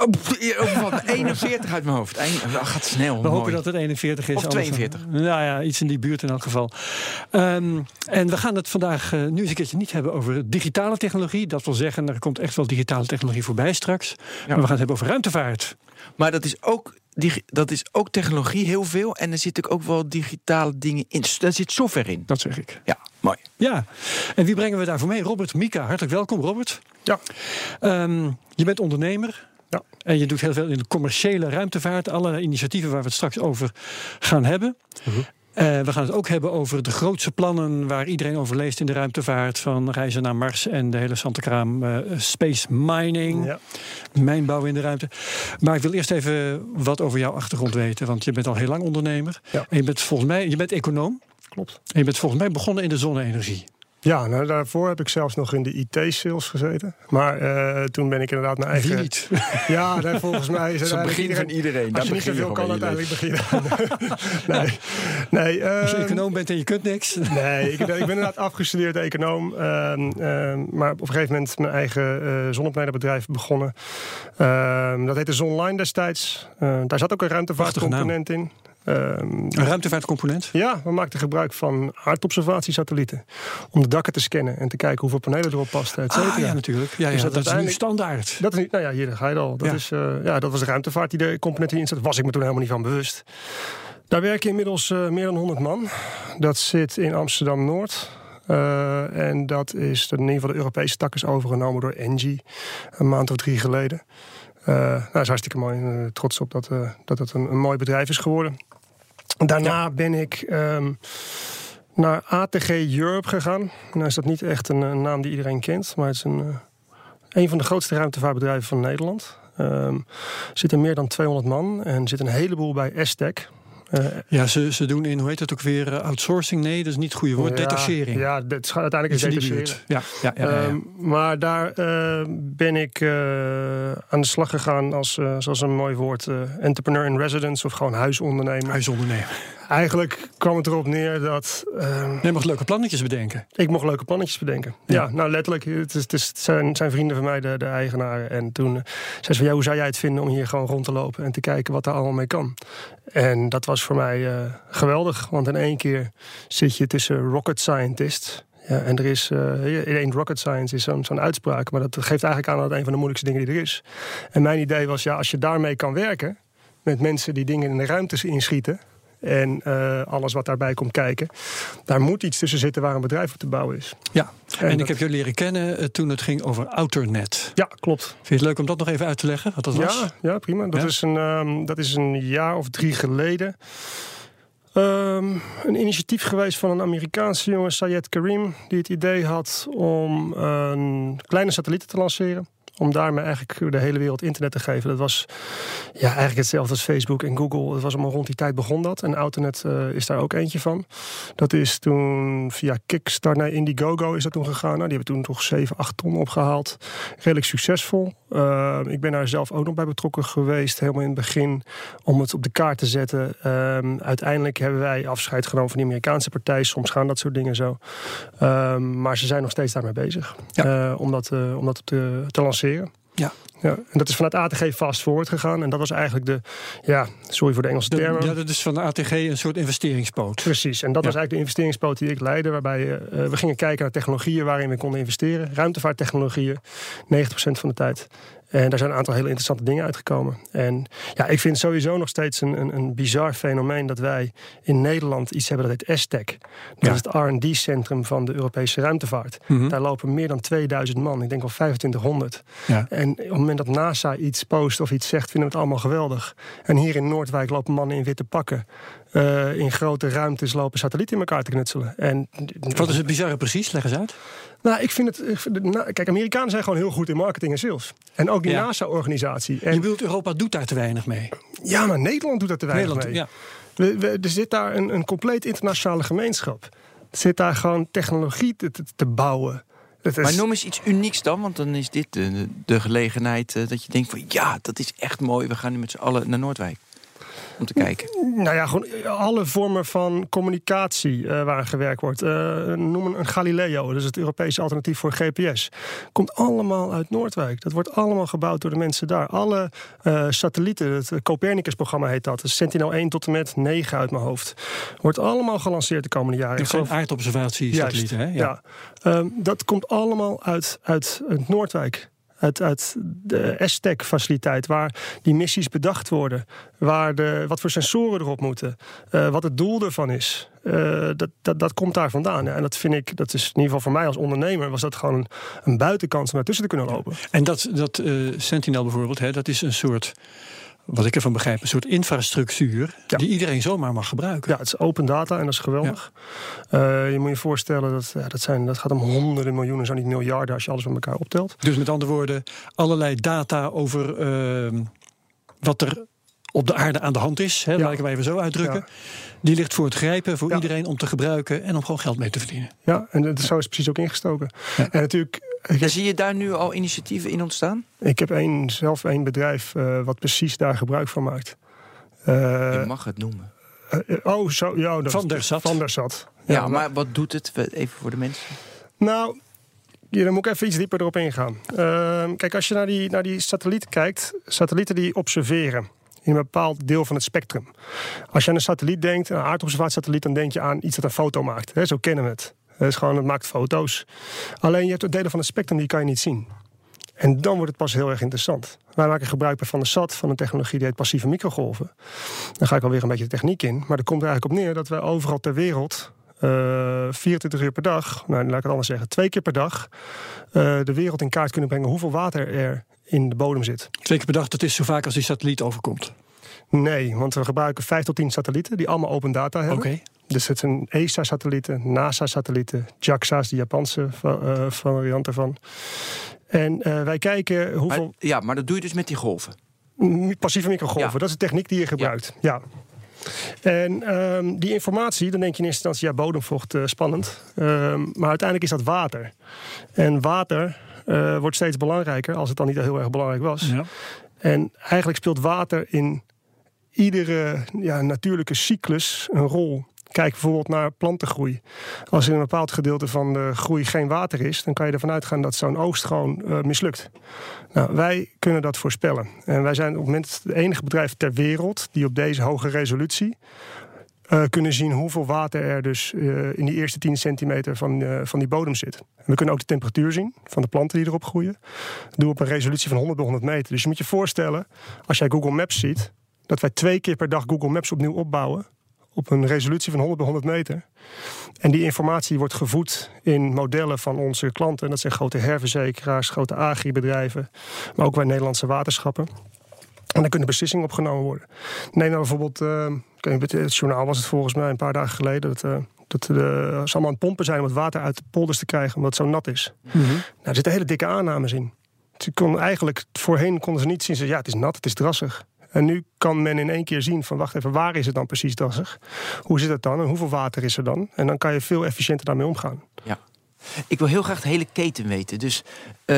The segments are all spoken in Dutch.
Oh, wat, 41 uit mijn hoofd. Eén, dat gaat snel. We mooi. hopen dat het 41 is. Of anders- 42. Nou ja, iets in die buurt in elk geval. Ehm, en we gaan het vandaag eh, nu eens een keertje niet hebben over digitale technologie. Dat wil zeggen, er komt echt wel digitale technologie voorbij straks. Maar we gaan het hebben over ruimtevaart. Maar dat is, ook, dat is ook technologie heel veel. En er zitten ook wel digitale dingen in. Daar zit software in. Dat zeg ik. Ja, mooi. Ja, en wie brengen we daarvoor mee? Robert Mika, hartelijk welkom Robert. Ja. Ehm, je bent ondernemer. Ja. En je doet heel veel in de commerciële ruimtevaart. Alle initiatieven waar we het straks over gaan hebben. Mhm. Eh, we gaan het ook hebben over de grootste plannen waar iedereen over leest in de ruimtevaart. Van reizen naar Mars en de hele Santekraam eh space mining. Ja. Mijnbouw in de ruimte. Maar ik wil eerst even wat over jouw achtergrond weten. Want je bent al heel lang ondernemer. Ja. En je bent volgens mij, je bent econoom. Klopt. En je bent volgens mij begonnen in de zonne-energie. Ja, nou, daarvoor heb ik zelfs nog in de IT-sales gezeten. Maar eh, toen ben ik inderdaad mijn eigen... Wie niet? Ja, nee, volgens mij is het begin van iedereen. Als je niet zoveel kan, uiteindelijk beginnen. nee, nee, Als je ehm, econoom bent en je kunt niks. Nee, ik, ik ben inderdaad afgestudeerd econoom. ehm, ehm, maar op een gegeven moment mijn eigen eh zonnepanelenbedrijf begonnen. Dat heette Zonline destijds. Daar zat ook een ruimtevaartcomponent in. Ehm, Een ruimtevaartcomponent. ja, we maakten gebruik van aardobservatiesatellieten. Om de dakken te scannen en te kijken hoeveel panelen erop pasten, et cetera. Ah, ja, natuurlijk. Ja, ja, Dus dat, dat is nu standaard. Dat is niet, nou ja, hier ga je al. Dat, Ja. is, eh, ja, dat was de ruimtevaart die de component hierin zat. Was ik me toen helemaal niet van bewust. Daar werken inmiddels eh, meer dan 100 man. Dat zit in Amsterdam Noord. Eh, en dat is in ieder geval de Europese tak is overgenomen door Engie. Een maand of drie geleden. Eh nou, dat is hartstikke mooi. Eh, trots op dat, eh, dat het een, een mooi bedrijf is geworden. Daarna ben ik ehm, naar ATG Europe gegaan. Nou is dat niet echt een, een naam die iedereen kent. Maar het is een, een van de grootste ruimtevaartbedrijven van Nederland. Ehm zitten meer dan 200 man en zit een heleboel bij Estec. Eh, Ja, ze, ze doen in, hoe heet het ook weer, eh, outsourcing? Nee, dat is niet het goede woord. ja, Detachering. Ja, dat is, uiteindelijk is buurt. Ja, ja, ja. Ehm, maar daar eh, ben ik aan de slag gegaan als, eh, zoals een mooi woord, entrepreneur in residence of gewoon huisondernemer. Huisondernemer. Eigenlijk kwam het erop neer dat ehm, Je mag leuke plannetjes bedenken. ik mocht leuke plannetjes bedenken. Ja. Ja, nou letterlijk, het, is, het, is- het zijn, het zijn vrienden van mij, de, de eigenaren. En toen zei ze van, ja, hoe zou jij het vinden om hier gewoon rond te lopen en te kijken wat daar allemaal mee kan? En dat was voor mij eh, geweldig, want in één keer zit je tussen rocket scientists. Ja, en er is, it ain't rocket science is zo'n uitspraak, maar dat geeft eigenlijk aan dat het een van de moeilijkste dingen die er is. En mijn idee was, ja, als je daarmee kan werken, met mensen die dingen in de ruimtes inschieten, en eh, alles wat daarbij komt kijken. Daar moet iets tussen zitten waar een bedrijf op te bouwen is. Ja, en, ik dat- heb jullie leren kennen eh, toen het ging over Outernet. Ja, klopt. Vind je het leuk om dat nog even uit te leggen? Wat dat was? Ja, ja, prima. Dat, Ja? Is een, ehm, dat is een jaar of drie geleden. Ehm, een initiatief geweest van een Amerikaanse jongen, Sayed Karim, die het idee had om een kleine satellieten te lanceren. Om daarmee eigenlijk de hele wereld internet te geven. Dat was ja, eigenlijk hetzelfde als Facebook en Google. Dat was allemaal rond die tijd begon dat. En Autonet eh, is daar ook eentje van. Dat is toen via Kickstart naar Indiegogo is dat toen gegaan. Nou, die hebben toen toch 7, 8 ton opgehaald. Redelijk succesvol. Eh, ik ben daar zelf ook nog bij betrokken geweest. Helemaal in het begin. Om het op de kaart te zetten. Ehm, uiteindelijk hebben wij afscheid genomen van die Amerikaanse partij. Soms gaan dat soort dingen zo. Ehm, maar ze zijn nog steeds daarmee bezig. Ja. Eh, om dat, om dat te, te lanceren. Ja. Ja, en dat is vanuit ATG fast forward gegaan. En dat was eigenlijk de, ja, sorry voor de Engelse termen. ja, dat is van de ATG een soort investeringspoot. Precies, en dat was eigenlijk de investeringspoot die ik leidde. Waarbij eh, we gingen kijken naar technologieën waarin we konden investeren. Ruimtevaarttechnologieën, 90% van de tijd. En daar zijn een aantal hele interessante dingen uitgekomen. En ja, ik vind sowieso nog steeds een, een, een bizar fenomeen dat wij in Nederland iets hebben dat heet ESTEC. Dat Ja. is het R&D-centrum van de Europese ruimtevaart. Mhm. Daar lopen meer dan 2000 man, ik denk wel 2500. Ja. En op het moment dat NASA iets post of iets zegt, vinden we het allemaal geweldig. En hier in Noordwijk lopen mannen in witte pakken. Eh, in grote ruimtes lopen satellieten in elkaar te knutselen. En, Wat is het bizarre precies? Leg eens uit. Nou, ik vind het. ik vind het- nou, kijk, Amerikanen zijn gewoon heel goed in marketing en sales. En ook die Ja. NASA-organisatie. Je bedoelt, Europa doet daar te weinig mee. ja, maar Nederland doet dat te weinig Nederland, mee. ja. We- we- er zit daar een, een compleet internationale gemeenschap. Er zit daar gewoon technologie te, te, te bouwen. Het is- Maar noem eens iets unieks dan, want dan is dit de, de gelegenheid eh, dat je denkt van ja, dat is echt mooi. We gaan nu met z'n allen naar Noordwijk om te kijken. Nou ja, gewoon alle vormen van communicatie eh, waar gewerkt wordt. Eh, noem een, Galileo, dat is het Europese alternatief voor GPS. Komt allemaal uit Noordwijk. Dat wordt allemaal gebouwd door de mensen daar. Alle eh, satellieten, het Copernicus-programma heet dat. is Sentinel 1 tot en met 9 uit mijn hoofd. Wordt allemaal gelanceerd de komende jaren. Dat Ik zijn aardobservatiesatellieten, hè? ja. Ehm, dat komt allemaal uit, uit, uit Noordwijk. Uit, uit de STEC-faciliteit, waar die missies bedacht worden. Waar de, wat voor sensoren erop moeten. eh, wat het doel ervan is. Eh, dat, dat, dat komt daar vandaan. Ja, en dat vind ik, dat is in ieder geval voor mij als ondernemer... was dat gewoon een, een buitenkans om daartussen te kunnen lopen. En dat, dat eh, Sentinel bijvoorbeeld, hè, dat is een soort, wat ik ervan begrijp, een soort infrastructuur Ja. die iedereen zomaar mag gebruiken. Ja, het is open data en dat is geweldig. Eh, je moet je voorstellen, dat, ja, dat, zijn, dat gaat om honderden miljoenen, zo niet miljarden... als je alles met elkaar optelt. Dus met andere woorden, allerlei data over ehm, wat er op de aarde aan de hand is, hè, laat ik hem even zo uitdrukken. Die ligt voor het grijpen voor iedereen om te gebruiken en om gewoon geld mee te verdienen. Ja, en dat, zo is het precies ook ingestoken. En natuurlijk, Zie je daar nu al initiatieven in ontstaan? Ik heb één, zelf één bedrijf eh, wat precies daar gebruik van maakt. Eh, je mag het noemen. eh, oh, zo. Ja, dat Van der Sat. Van der Sat. Ja, maar wat doet het? Even voor de mensen. Nou, ja, dan moet ik even iets dieper erop ingaan. Ehm, kijk, als je naar die, naar die satelliet kijkt, satellieten die observeren in een bepaald deel van het spectrum. Als je aan een satelliet denkt, een aardobservatiesatelliet, dan denk je aan iets dat een foto maakt. Hè, zo kennen we het. Het is gewoon, het maakt foto's. Alleen je hebt delen van het spectrum die kan je niet zien. En dan wordt het pas heel erg interessant. Wij maken gebruik van de SAT, van een technologie die heet passieve microgolven. Dan ga ik alweer een beetje de techniek in. Maar er komt er eigenlijk op neer dat wij overal ter wereld eh 24 uur per dag, nou laat ik het anders zeggen, twee keer per dag, eh, de wereld in kaart kunnen brengen hoeveel water er in de bodem zit. Twee keer per dag, dat is zo vaak als die satelliet overkomt. Nee, want we gebruiken 5 tot 10 satellieten die allemaal open data hebben. Oké. Dus het zijn ESA-satellieten, NASA-satellieten, JAXA's, de Japanse eh, variant ervan. En eh, wij kijken hoeveel. Maar, ja, maar dat doe je dus met die golven. Passieve microgolven, Ja. dat is de techniek die je gebruikt. Ja. En ehm, die informatie, dan denk je in eerste instantie, ja, bodemvocht, eh, spannend. Ehm, maar uiteindelijk is dat water. En water wordt steeds belangrijker, als het dan niet heel erg belangrijk was. Ja. En eigenlijk speelt water in iedere ja, natuurlijke cyclus een rol. Kijk bijvoorbeeld naar plantengroei. Als in een bepaald gedeelte van de groei geen water is, dan kan je ervan uitgaan dat zo'n oogst gewoon eh, mislukt. Nou, wij kunnen dat voorspellen. En wij zijn op het moment het enige bedrijf ter wereld die op deze hoge resolutie eh, kunnen zien hoeveel water er dus eh, in die eerste 10 centimeter van, van die bodem zit. We kunnen ook de temperatuur zien van de planten die erop groeien. Dat doen we op een resolutie van 100 bij 100 meter. Dus je moet je voorstellen, als jij Google Maps ziet, dat wij twee keer per dag Google Maps opnieuw opbouwen. Op een resolutie van 100 bij 100 meter. En die informatie wordt gevoed in modellen van onze klanten. En dat zijn grote herverzekeraars, grote agribedrijven. Maar ook bij Nederlandse waterschappen. En dan kunnen beslissingen opgenomen worden. Neem nou bijvoorbeeld, niet, het journaal was het volgens mij een paar dagen geleden. Dat, eh, dat de, ze allemaal aan het pompen zijn om het water uit de polders te krijgen, omdat het zo nat is. Nou, er zitten hele dikke aannames in. Ze kon eigenlijk, voorheen konden ze niet zien, ze, ja, het is nat, het is drassig. En nu kan men in één keer zien van, wacht even, waar is het dan precies drassig? Hoe zit het dan en hoeveel water is er dan? En dan kan je veel efficiënter daarmee omgaan. Ik wil heel graag de hele keten weten. Dus, eh,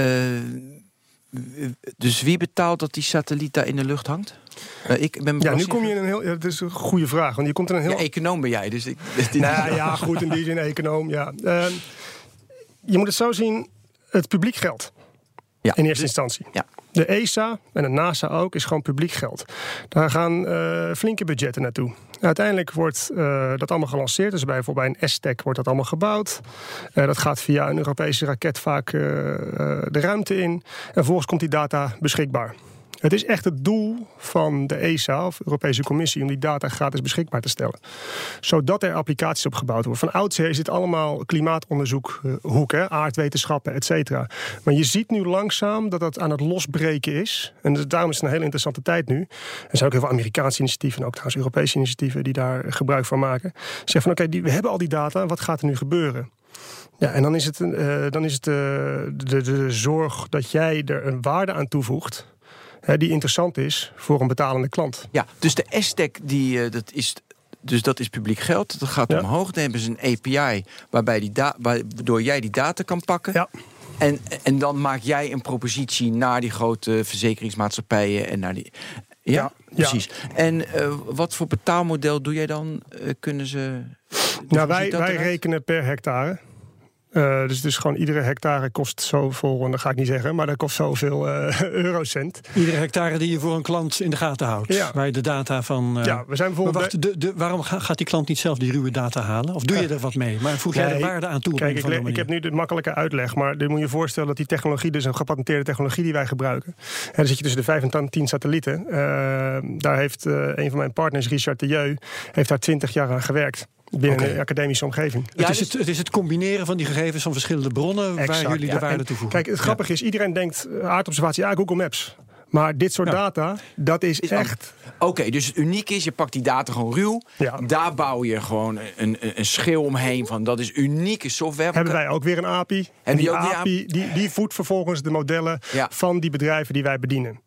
dus wie betaalt dat die satelliet daar in de lucht hangt? Eh, ik ben Ja, nu kom je in een heel, ja, dat is een goede vraag, want je komt in een heel... Ja, econoom ben jij, dus ik... Nou ja, goed, in die zin econoom, ja. Ehm, je moet het zo zien, het publiek geld. Ja, in eerste dus- instantie. ja. De ESA en de NASA ook is gewoon publiek geld. Daar gaan eh, flinke budgetten naartoe. Uiteindelijk wordt eh, dat allemaal gelanceerd. Dus bij, bijvoorbeeld bij een S-Tech wordt dat allemaal gebouwd. Eh, dat gaat via een Europese raket vaak de ruimte in. En vervolgens komt die data beschikbaar. Het is echt het doel van de ESA, of Europese Commissie, om die data gratis beschikbaar te stellen. Zodat er applicaties op gebouwd worden. Van oudsher is dit allemaal klimaatonderzoek, eh, hoek, aardwetenschappen, et cetera. Maar je ziet nu langzaam dat dat aan het losbreken is. En dus daarom is het een hele interessante tijd nu. Er zijn ook heel veel Amerikaanse initiatieven en ook trouwens Europese initiatieven die daar gebruik van maken. Zeggen van oké, we hebben al die data, wat gaat er nu gebeuren? Ja, en dan is het, uh, dan is het de, de, de, zorg dat jij er een waarde aan toevoegt. Uh, die interessant is voor een betalende klant. Ja, dus de S-Tech, die, dat is dus dat is publiek geld. Dat gaat omhoog. Dan hebben ze een API waarbij die waardoor jij die data kan pakken. Ja. En, en dan maak jij een propositie naar die grote verzekeringsmaatschappijen en naar die. Ja, precies. En uh, wat voor betaalmodel doe jij dan? Uh, kunnen ze. Nou, wij, wij rekenen per hectare. Uh, dus, dus gewoon iedere hectare kost zoveel, en dat ga ik niet zeggen, maar dat kost zoveel uh, eurocent. Iedere hectare die je voor een klant in de gaten houdt, ja. waar je de data van. Uh, ja, we zijn bijvoorbeeld. Wacht, de, de, waarom gaat die klant niet zelf die ruwe data halen? Of doe je er wat mee? Maar voeg jij nee, er waarde aan toe? Kijk, ik, ik, heb nu de makkelijke uitleg, maar dan moet je voorstellen dat die technologie, dus een gepatenteerde technologie die wij gebruiken. En dan zit je tussen de 5 en 10 satellieten. daar heeft een van mijn partners, Richard de Jeu, heeft daar 20 jaar aan gewerkt binnen okay. een academische omgeving. Ja, het, is het, het, is het, combineren van die gegevens van verschillende bronnen waar jullie de waarde toevoegen. Kijk, het grappige is, iedereen denkt eh, aardobservatie, ja, Google Maps. Maar dit soort data, dat is, echt. Oké, dus het uniek is, je pakt die data gewoon ruw. Ja. Daar bouw je gewoon een, een, een schil omheen van. Dat is unieke software. Hebben wij ook weer een API. En die, die API, die, die voedt vervolgens de modellen van die bedrijven die wij bedienen.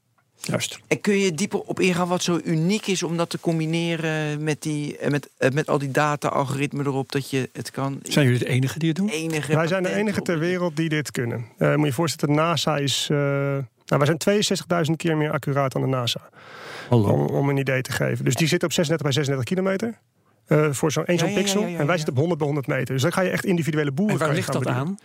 Juist. En kun je dieper op ingaan wat zo uniek is om dat te combineren met, die, eh, met, eh, met al die data-algoritmen erop dat je het kan? Zijn jullie de enige die het doen? Enige wij zijn de enige ter wereld die dit kunnen. Uh, moet je je voorstellen, NASA is. Uh, nou, wij zijn 62.000 keer meer accuraat dan de NASA. Om, om, een idee te geven. Dus die zit op 36 bij 36 kilometer. Uh, voor zo'n één zo'n ja, pixel. Ja, en wij zitten op 100 bij 100 meter. Dus dan ga je echt individuele boeren. En waar ligt dat aan?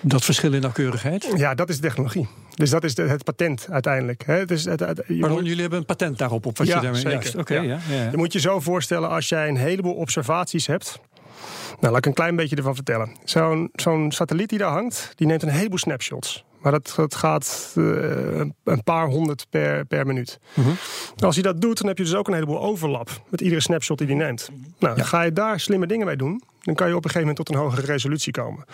Dat verschil in nauwkeurigheid? Ja, dat is de technologie. Dus dat is de, het patent uiteindelijk. Hè. Het het, het, Pardon, jullie hebben een patent daarop, op wat ja, je daarmee... Zeker. Oké, ja. Ja, Je moet je zo voorstellen, als jij een heleboel observaties hebt... Nou, laat ik een klein beetje ervan vertellen. Zo'n zo'n satelliet die daar hangt, die neemt een heleboel snapshots. Maar dat, dat gaat uh, een paar honderd per, per minuut. Mhm. Als hij dat doet, dan heb je dus ook een heleboel overlap met iedere snapshot die hij neemt. Nou, ga je daar slimme dingen mee doen, dan kan je op een gegeven moment tot een hogere resolutie komen.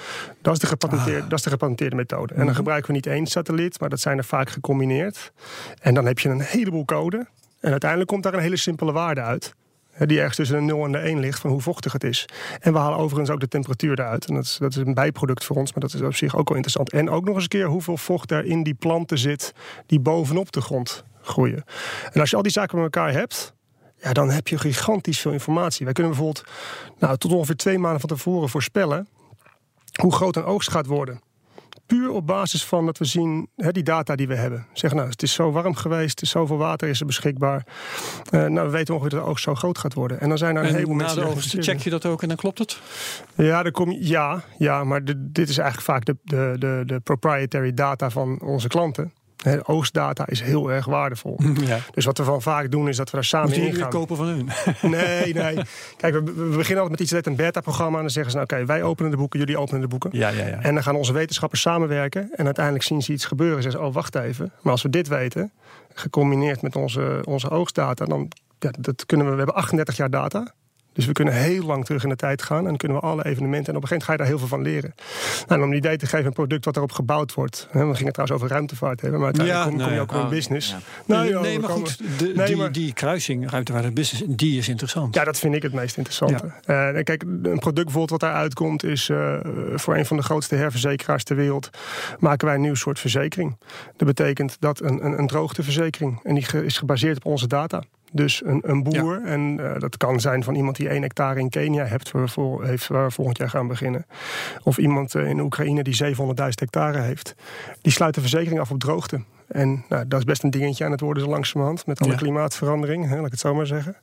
Dat is de gepatenteerde, ah. dat is de gepatenteerde methode. En dan mhm. gebruiken we niet één satelliet, maar dat zijn er vaak gecombineerd. En dan heb je een heleboel code. En uiteindelijk komt daar een hele simpele waarde uit die ergens tussen de 0 en de 1 ligt van hoe vochtig het is. En we halen overigens ook de temperatuur eruit. En dat is, dat is een bijproduct voor ons, maar dat is op zich ook wel interessant. En ook nog eens een keer hoeveel vocht er in die planten zit die bovenop de grond groeien. En als je al die zaken met elkaar hebt, ja, dan heb je gigantisch veel informatie. Wij kunnen bijvoorbeeld nou, tot ongeveer twee maanden van tevoren voorspellen hoe groot een oogst gaat worden puur op basis van dat we zien, hè, die data die we hebben. Zeggen, nou, het is zo warm geweest, er is zoveel water is er beschikbaar. Uh, nou, we weten ongeveer dat de oogst zo groot gaat worden. En dan zijn er een heleboel mensen... Na de oogst check je dat ook en dan klopt het? Ja, dan kom je, ja, ja maar dit is eigenlijk vaak de, de, de, de proprietary data van onze klanten. He, oogstdata is heel erg waardevol. Ja. Dus wat we van vaak doen is dat we daar samen in gaan. kopen van hun? Nee, nee. Kijk, we, we beginnen altijd met iets net een beta-programma. En dan zeggen ze, nou, oké, wij openen de boeken, jullie openen de boeken. Ja, ja, ja. En dan gaan onze wetenschappers samenwerken. En uiteindelijk zien ze iets gebeuren. En zeggen ze, oh, wacht even. Maar als we dit weten, gecombineerd met onze, onze oogstdata... dan ja, dat kunnen we, we hebben 38 jaar data. Dus we kunnen heel lang terug in de tijd gaan en dan kunnen we alle evenementen. En op een gegeven moment ga je daar heel veel van leren. Nou, om een idee te geven, een product wat erop gebouwd wordt. Hè, we gingen trouwens over ruimtevaart hebben, maar uiteindelijk kom, kom, je ook in business. Ja. Nou, nee, maar goed, de, nee, die, maar, die kruising ruimtevaart en business, die is interessant. Ja, dat vind ik het meest interessante. Uh, kijk, een product bijvoorbeeld wat daaruit komt is uh, voor een van de grootste herverzekeraars ter wereld maken wij een nieuw soort verzekering. Dat betekent dat een, een, een droogteverzekering en die is gebaseerd op onze data. Dus een, een boer, en uh, dat kan zijn van iemand die één hectare in Kenia hebt, voor, heeft, waar we volgend jaar gaan beginnen. Of iemand uh, in Oekraïne die 700.000 hectare heeft. Die sluit de verzekering af op droogte. En nou, dat is best een dingetje aan het worden zo langzamerhand. Met alle ja. klimaatverandering, hè, laat ik het zo maar zeggen.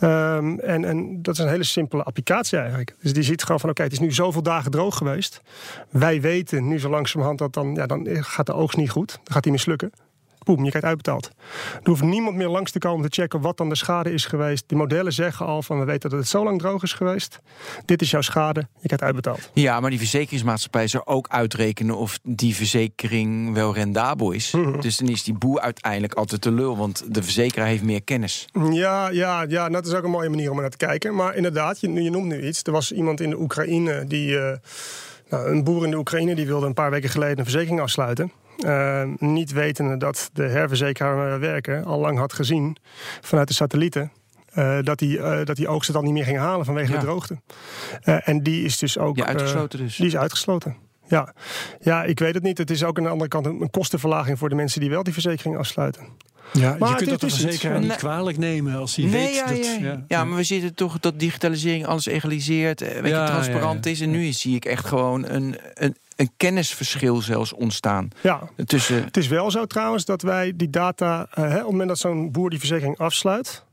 Um, en, en dat is een hele simpele applicatie eigenlijk. Dus die ziet gewoon van oké, okay, het is nu zoveel dagen droog geweest. Wij weten nu zo langzamerhand dat dan, ja, dan gaat de oogst niet goed. Dan gaat die mislukken boem, je krijgt uitbetaald. Er hoeft niemand meer langs te komen te checken wat dan de schade is geweest. De modellen zeggen al van we weten dat het zo lang droog is geweest. Dit is jouw schade, je krijgt uitbetaald. Ja, maar die verzekeringsmaatschappij zou ook uitrekenen of die verzekering wel rendabel is. Mhm. Dus dan is die boer uiteindelijk altijd te lul, want de verzekeraar heeft meer kennis. Ja, ja, ja, nou, dat is ook een mooie manier om naar te kijken. Maar inderdaad, je, je noemt nu iets. Er was iemand in de Oekraïne die. Uh, nou, een boer in de Oekraïne die wilde een paar weken geleden een verzekering afsluiten. Uh, niet wetende dat de herverzekeraar waar we werken al lang had gezien vanuit de satellieten. eh, dat, die, uh, dat die oogst het al niet meer ging halen vanwege Ja. de droogte. Eh, en die is dus ook. Ja, eh, uitgesloten dus. die is uitgesloten. Ja. ja, ik weet het niet. Het is ook aan de andere kant een, kostenverlaging voor de mensen die wel die verzekering afsluiten. Ja, Maar je kunt dat de is iets, verzekeraar eh, niet kwalijk nemen als hij Nee, weet ja, dat... ja, ja. ja. maar we zitten toch dat digitalisering alles egaliseert, eh, weet Ja, je, transparant ja, ja. is. En nu zie ik echt gewoon een, een, een kennisverschil zelfs ontstaan Ja, tussen. Het is wel zo trouwens dat wij die data, eh, hè, op het moment dat zo'n boer die verzekering afsluit,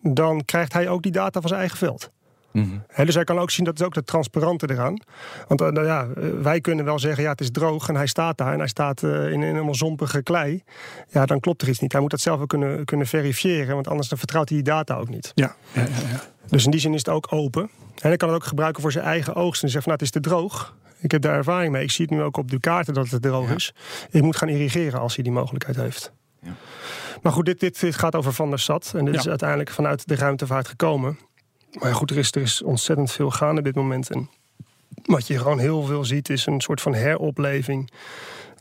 dan krijgt hij ook die data van zijn eigen veld. Mhm. Dus hij kan ook zien, dat is ook de transparante eraan. Want eh, nou ja, eh, wij kunnen wel zeggen, ja, het is droog en hij staat daar en hij staat in een helemaal zompige klei. Ja, dan klopt er iets niet. Hij moet dat zelf ook kunnen, kunnen verifiëren, want anders dan vertrouwt hij die data ook niet. Ja, ja, ja, ja. Dus in die zin is het ook open. En hij kan het ook gebruiken voor zijn eigen oogst. En zeggen van, nou, het is te droog. Ik heb daar ervaring mee. Ik zie het nu ook op de kaarten dat het droog is. Ik moet gaan irrigeren als hij die mogelijkheid heeft. Ja. Maar goed, dit, dit, dit gaat over Van der Sat. En dit Ja. is uiteindelijk vanuit de ruimtevaart gekomen. Maar goed, er is, er is ontzettend veel gaande op dit moment. En wat je gewoon heel veel ziet is een soort van heropleving...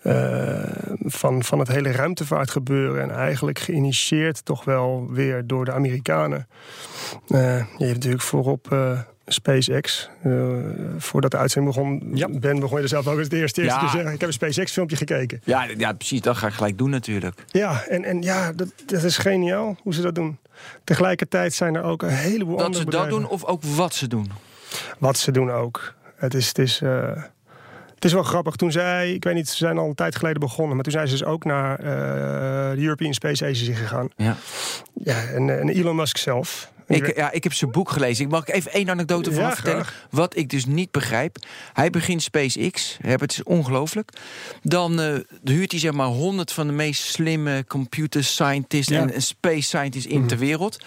eh, van, van het hele ruimtevaartgebeuren. En eigenlijk geïnitieerd toch wel weer door de Amerikanen. Eh, je hebt natuurlijk voorop eh, SpaceX. Eh, voordat de uitzending begon, Ja. Ben begon je er zelf ook als de eerste, eerste Ja. te zeggen. Ik heb een SpaceX-filmpje gekeken. Ja, ja, precies. Dat ga ik gelijk doen natuurlijk. Ja, en, en ja, dat, dat is geniaal hoe ze dat doen. Tegelijkertijd zijn er ook een heleboel Dat andere ze dat doen of ook wat ze doen. Wat ze doen ook. Het is, het is, eh, het is wel grappig. Toen zij, ik weet niet, ze zijn al een tijd geleden begonnen, maar toen zijn ze dus ook naar eh, de European Space Agency gegaan. Ja. Ja, en, en Elon Musk zelf. Ik, ja, ik heb zijn boek gelezen. Ik mag even één anekdote van Ja, vertellen. graag. Wat ik dus niet begrijp. Hij begint SpaceX. Het is ongelooflijk. Dan eh, huurt hij zeg maar honderd van de meest slimme computer scientists Ja. en, en space scientists in ter wereld.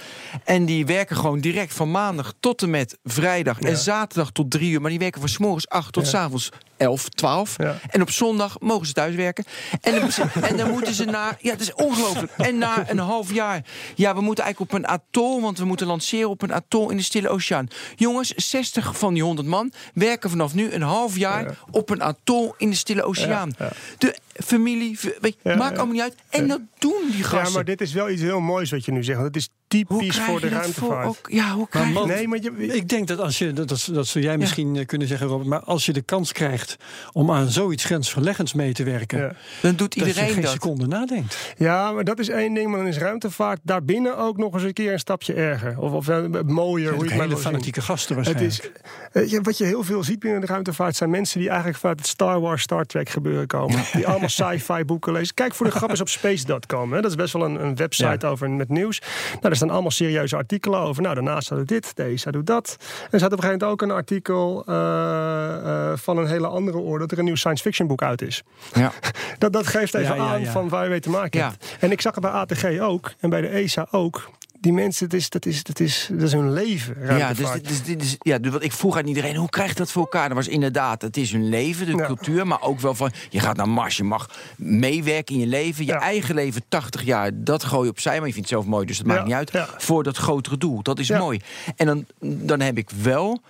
En die werken gewoon direct van maandag tot en met vrijdag en zaterdag tot drie uur. Maar die werken van 's morgens acht tot. 's avonds 11, 12. Ja. En op zondag mogen ze thuiswerken. En dan, en dan moeten ze naar. Ja, dat is ongelooflijk. En na een half jaar. Ja, we moeten eigenlijk op een atol. Want we moeten lanceren op een atol in de Stille Oceaan. Jongens, 60 van die 100 man werken vanaf nu een half jaar Ja. op een atol in de Stille Oceaan. ja. De familie, weet, je, Ja, maakt ja. allemaal niet uit. En dat doen die gasten. Ja, maar dit is wel iets heel moois wat je nu zegt. want Het is hoe typisch krijg voor de dat voor ruimtevaart. Ja, hoe krijg je man, dat? Nee, maar je, Ik denk dat als je, dat, dat, dat zou jij misschien eh, kunnen zeggen, Robert, maar als je de kans krijgt om aan zoiets grensverleggends mee te werken, Ja. Dan doet dat je iedereen geen dat. seconde nadenkt. Ja, maar dat is één ding. Maar dan is ruimtevaart daarbinnen ook nog eens een keer een stapje erger. Of, of eh, mooier, hoe je het maar hele zien. fanatieke gasten Het waarschijnlijk. is, eh, ja, wat je heel veel ziet binnen de ruimtevaart zijn mensen die eigenlijk vanuit het Star Wars, Star Trek gebeuren komen. Die allemaal sci-fi boeken lezen. Kijk voor de grap eens op space.com. Hè. Dat is best wel een, een website over met nieuws. Nou, daar staan allemaal serieuze artikelen over. Nou, daarnaast doet dit, deze doet dat. En er staat op een gegeven moment ook een artikel eh, eh, van een hele andere orde dat er een nieuw science fiction boek uit is. Ja. Dat, dat geeft even aan ja. van waar je mee te maken Ja. hebt. En ik zag het bij ATG ook en bij de ESA ook. Die mensen, dat is, dat is, dat is, dat is hun leven. Ja, dus, dus, dit is, ja, dus wat ik vroeg aan iedereen, hoe krijg je dat voor elkaar? Dat was inderdaad, het is hun leven, de Ja. cultuur, maar ook wel van, je gaat naar Mars, je mag meewerken in je leven, je Ja. eigen leven, 80 jaar, dat gooi je opzij, maar je vindt het zelf mooi, dus dat Ja, maakt niet uit, ja. voor dat grotere doel. Dat is Ja. mooi. En dan, dan heb ik wel,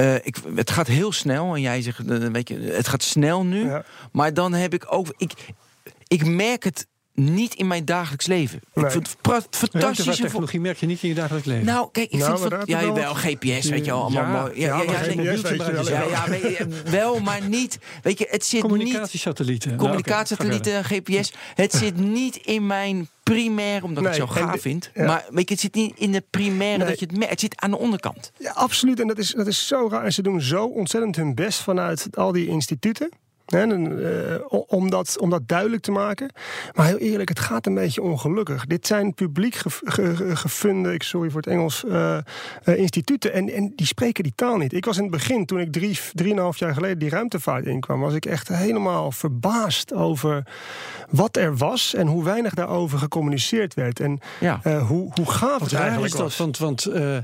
eh, ik, het gaat heel snel, en jij zegt, eh, weet je, het gaat snel nu, Ja. maar dan heb ik ook, ik, ik merk het niet in mijn dagelijks leven. Nee. Ik vind het pra- fantastische... vo- Ruimtevaarttechnologie merk je niet in je dagelijks leven. nou, kijk, ik Nou, vind daar Ja, wel, GPS, weet je wel, allemaal Ja, mooi. ja, ja, ja, wel, maar niet... Weet je, het zit niet... Communicatiesatellieten. Nou, Communicatiesatellieten, GPS. Het zit niet in mijn primair, omdat ik het zo gaaf de- vind. ja. Maar weet je, het zit niet in de primaire Nee. dat je het merkt. Het zit aan de onderkant. Ja, absoluut. En dat is, dat is zo raar. En ze doen zo ontzettend hun best vanuit al die instituten. Eh, om, dat, om dat duidelijk te maken. Maar heel eerlijk, het gaat een beetje ongelukkig. Dit zijn publiek ge- ge- ge- gefunde, ik sorry voor het Engels, eh, eh, instituten. En, en die spreken die taal niet. Ik was in het begin, toen ik drie, drieënhalf jaar geleden die ruimtevaart inkwam, was ik echt helemaal verbaasd over wat er was en hoe weinig daarover gecommuniceerd werd. En Ja. eh, hoe, hoe gaaf het eigenlijk is dat, was. want, want eh,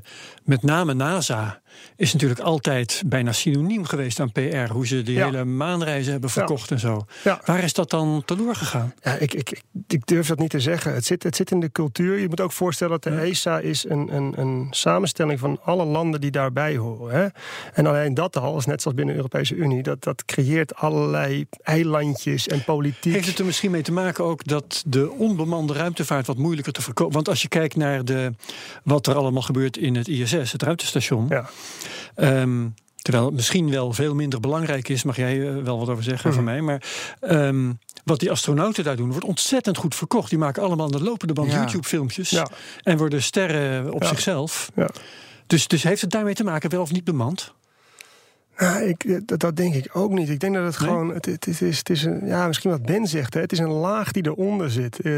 met name NASA is natuurlijk altijd bijna synoniem geweest aan PR. Hoe ze die Ja. hele maanreizen hebben verkocht en zo. Ja. Waar is dat dan teloor gegaan? Ja, ik, ik, ik- ik durf dat niet te zeggen. Het zit, het zit in de cultuur. Je moet ook voorstellen dat de ESA is een, een, een samenstelling van alle landen die daarbij horen. Hè? En alleen dat al, is net zoals binnen de Europese Unie, dat, dat creëert allerlei eilandjes en politiek. Heeft het er misschien mee te maken ook dat de onbemande ruimtevaart wat moeilijker te verkopen? Want als je kijkt naar de, wat er allemaal gebeurt in het ISS, het ruimtestation. Ja. Ehm, terwijl het misschien wel veel minder belangrijk is, mag jij eh, wel wat over zeggen van mij. Maar ehm, wat die astronauten daar doen, wordt ontzettend goed verkocht. Die maken allemaal de lopende band Ja. YouTube-filmpjes. Ja. En worden sterren op Ja. zichzelf. Ja. Dus, dus heeft het daarmee te maken, wel of niet bemand? Nou, ik, eh, dat, dat denk ik ook niet. Ik denk dat het Nee? gewoon, het, het, het is, het is een, ja, misschien wat Ben zegt, hè, het is een laag die eronder zit. Eh,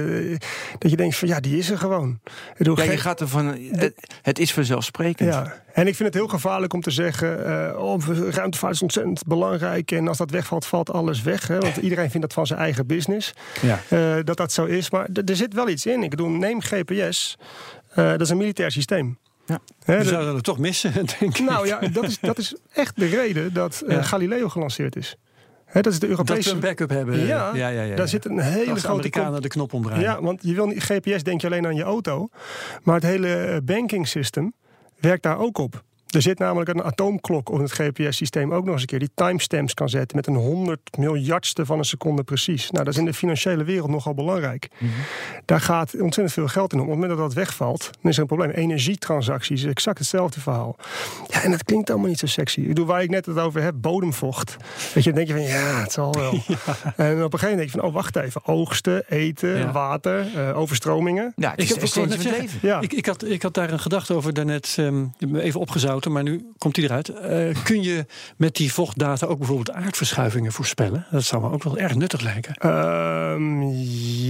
dat je denkt van ja, die is er gewoon. Bedoel, Ja, je gaat ervan. Het, het is vanzelfsprekend. Ja, en ik vind het heel gevaarlijk om te zeggen: eh oh, ruimtevaart is ontzettend belangrijk. En als dat wegvalt, valt alles weg. Hè, want iedereen vindt dat van zijn eigen business. Ja. eh, dat dat zo is. Maar er zit wel iets in. Ik bedoel, neem GPS. eh, dat is een militair systeem. Ja. Hè, We de- zouden het toch missen, denk ik. nou ja, dat is, dat is echt de reden dat eh. Galileo gelanceerd is. Hè, dat is de dat we Europese. een backup hebben. Ja, ja, ja, ja, Daar zit een hele Als de grote. Amerikanen de knop omdraaien. Ja, want je wil niet, GPS denk je alleen aan je auto. Maar het hele eh, banking system werkt daar ook op. Er zit namelijk een atoomklok op het GPS-systeem ook nog eens een keer... die timestamps kan zetten met een honderd miljardste van een seconde precies. Nou, dat is in de financiële wereld nogal belangrijk. Daar gaat ontzettend veel geld in om. Op het moment dat dat wegvalt, dan is er een probleem. Energietransacties, exact hetzelfde verhaal. Ja, en dat klinkt allemaal niet zo sexy. Ik bedoel, waar ik net het over heb, bodemvocht. Weet je, dan denk je van, ja, het zal wel. En op een gegeven moment denk je van, oh, wacht even. Oogsten, eten, Ja. water, eh, overstromingen. Ja, het Ik is heb van het leven. Ja. Ik, ik, had, ik had daar een gedachte over daarnet, ehm, even maar nu komt die eruit. Eh, kun je met die vochtdata ook bijvoorbeeld aardverschuivingen voorspellen? Dat zou me ook wel erg nuttig lijken. Ehm,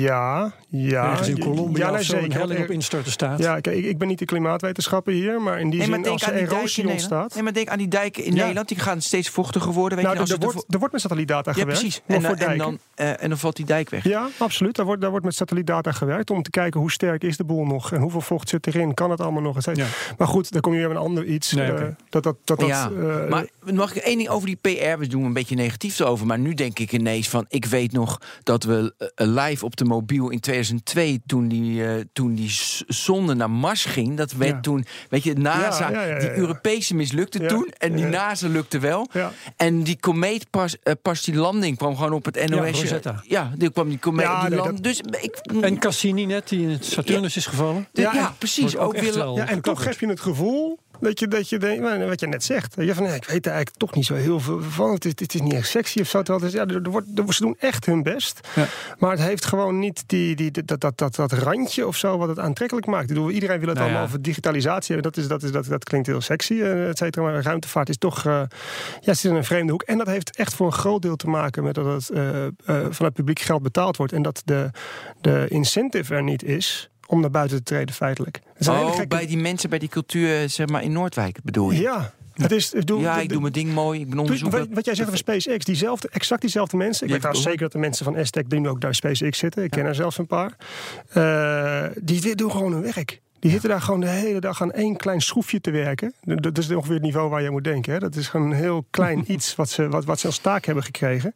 ja, ja. Ergens in Colombia ja, nee, of zo een zeker. helling op instorten staat. Ja, kijk, ik, ik ben niet de klimaatwetenschapper hier, maar in die Nee, maar zin als aan er erosie ontstaat. Nee, maar denk aan die dijken in Ja. Nederland. Die gaan steeds vochtiger worden. Weet Nou, je, er, als er wordt, er wordt met satellietdata Ja, gewerkt. precies. En, voor dan- en, dijken. dan, eh, en dan valt die dijk weg. Ja, absoluut. Daar wordt, daar wordt met satellietdata gewerkt om te kijken hoe sterk is de boel nog en hoeveel vocht zit erin. Kan het allemaal nog? Ja. Maar goed, dan kom je weer met een ander iets. Nee, eh, dat dat, dat, dat, ja, eh, maar mag ik één ding over die PR? We doen een beetje negatief erover. Maar nu denk ik ineens van... Ik weet nog dat we eh, live op de mobiel in 2002... toen die, eh, toen die zonde naar Mars ging... dat werd Ja. toen... Weet je, NASA... Ja, ja, ja, ja, die. Europese mislukte Ja, toen. En die. NASA lukte wel. Ja. En die komeet pas, pas die landing kwam gewoon op het NOS. Ja, die kwam die komeet. Ja, die nee, land, Dus ik... En Cassini net, die in het Saturnus is gevallen. ja, precies. ook Ook weer, wel- Ja, en toch heb je het gevoel dat je, dat je denkt, nou, wat je net zegt. Je van, nee, ik weet er eigenlijk toch niet zo heel veel van. Het is, het is niet echt sexy of zo. Terwijl ja, er, wordt, er, ze doen echt hun best. Ja. Maar het heeft gewoon niet die, die, dat, dat, dat, dat randje of zo wat het aantrekkelijk maakt. Ik bedoel, iedereen wil het Nou allemaal ja. over digitalisatie hebben. Dat, is, dat, is, dat, dat klinkt heel sexy, eh, et cetera. Maar ruimtevaart is toch eh, ja, zit in een vreemde hoek. En dat heeft echt voor een groot deel te maken met dat het eh, vanuit publiek geld betaald wordt. En dat de, de incentive er niet is om naar buiten te treden feitelijk. Oh, gekke- bij die mensen, bij die cultuur, zeg maar in Noordwijk bedoel je? ja, het is. Ik bedoel, Ja, de- ik doe mijn ding mooi. Ik ben Doe- onderzoeker. Wat, wat jij zegt over SpaceX, diezelfde, exact diezelfde mensen. Ik weet trouwens zeker dat de mensen van Aztec die nu ook daar SpaceX zitten. Ik ken er zelfs een paar. Eh, die doen gewoon hun werk. Die zitten daar gewoon de hele dag aan één klein schroefje te werken. Dat dat is ongeveer het niveau waar je moet denken. Hè. Dat is gewoon een heel klein iets wat ze, wat, wat ze als taak hebben gekregen.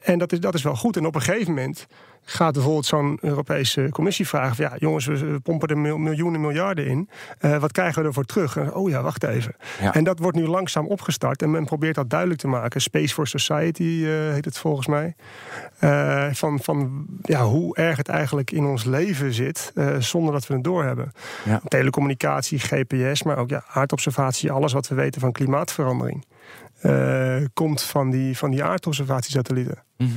En dat is, dat is wel goed. En op een gegeven moment gaat bijvoorbeeld zo'n Europese commissie vragen... Van, ja, jongens, we pompen er mil- miljoenen, miljarden in. Eh, wat krijgen we ervoor terug? En, oh ja, wacht even. Ja. En dat wordt nu langzaam opgestart. En men probeert dat duidelijk te maken. Space for Society eh, heet het volgens mij. Eh, van van ja, hoe erg het eigenlijk in ons leven zit... zonder dat we het doorhebben. Ja. Telecommunicatie, GPS, maar ook ja, aardobservatie... alles wat we weten van klimaatverandering... komt van die, van die aardobservatiesatellieten. Mhm.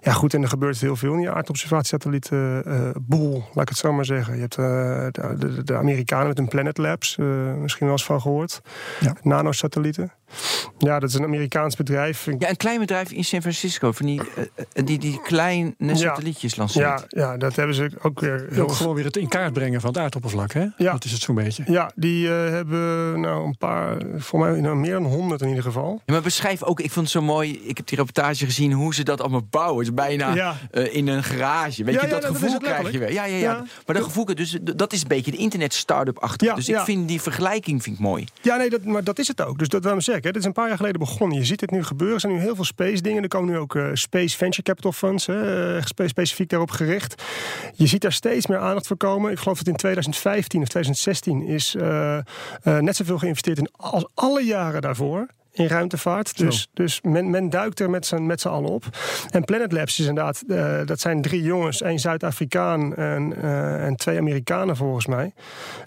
Ja, goed, en er gebeurt heel veel in die aardobservatiesatellieten. eh boel, laat ik het zo maar zeggen. Je hebt eh, de, de, de Amerikanen met hun Planet Labs, eh, misschien wel eens van gehoord. Ja. Nanosatellieten. Ja, dat is een Amerikaans bedrijf. Ja, een klein bedrijf in San Francisco. Van die, eh, eh, die, die kleine satellietjes lanceert. Ja, ja, dat hebben ze ook weer heel Ook gewoon weer het in kaart brengen van het aardoppervlak, hè? Ja. Dat is het zo'n beetje. Ja, die eh, hebben nou een paar, voor mij nou, meer dan honderd in ieder geval. Ja, maar beschrijf ook, ik vond het zo mooi, ik heb die reportage gezien, hoe ze dat allemaal bouwen. Het is bijna Ja. eh, in een garage. Weet Ja, je, ja, dat is gevoel het krijg je weer. Ja, ja, ja. Ja. Maar dat gevoel, dus dat is een beetje de internet start-up achter. Ja, dus ik ja. vind die vergelijking vind ik mooi. Ja, nee, dat, maar dat is het ook. Dus dat zeg ik, hè, dit is een paar jaar geleden begonnen. Je ziet het nu gebeuren. Er zijn nu heel veel space dingen. Er komen nu ook eh, space venture capital funds, hè, eh, spe- specifiek daarop gericht. Je ziet daar steeds meer aandacht voor komen. Ik geloof dat in 2015 of 2016 is eh, net zoveel geïnvesteerd in als alle jaren daarvoor. In ruimtevaart. Dus, dus men, men duikt er met z'n met z'n allen op. En Planet Labs is inderdaad, eh, dat zijn drie jongens, één Zuid-Afrikaan en, eh, en twee Amerikanen volgens mij.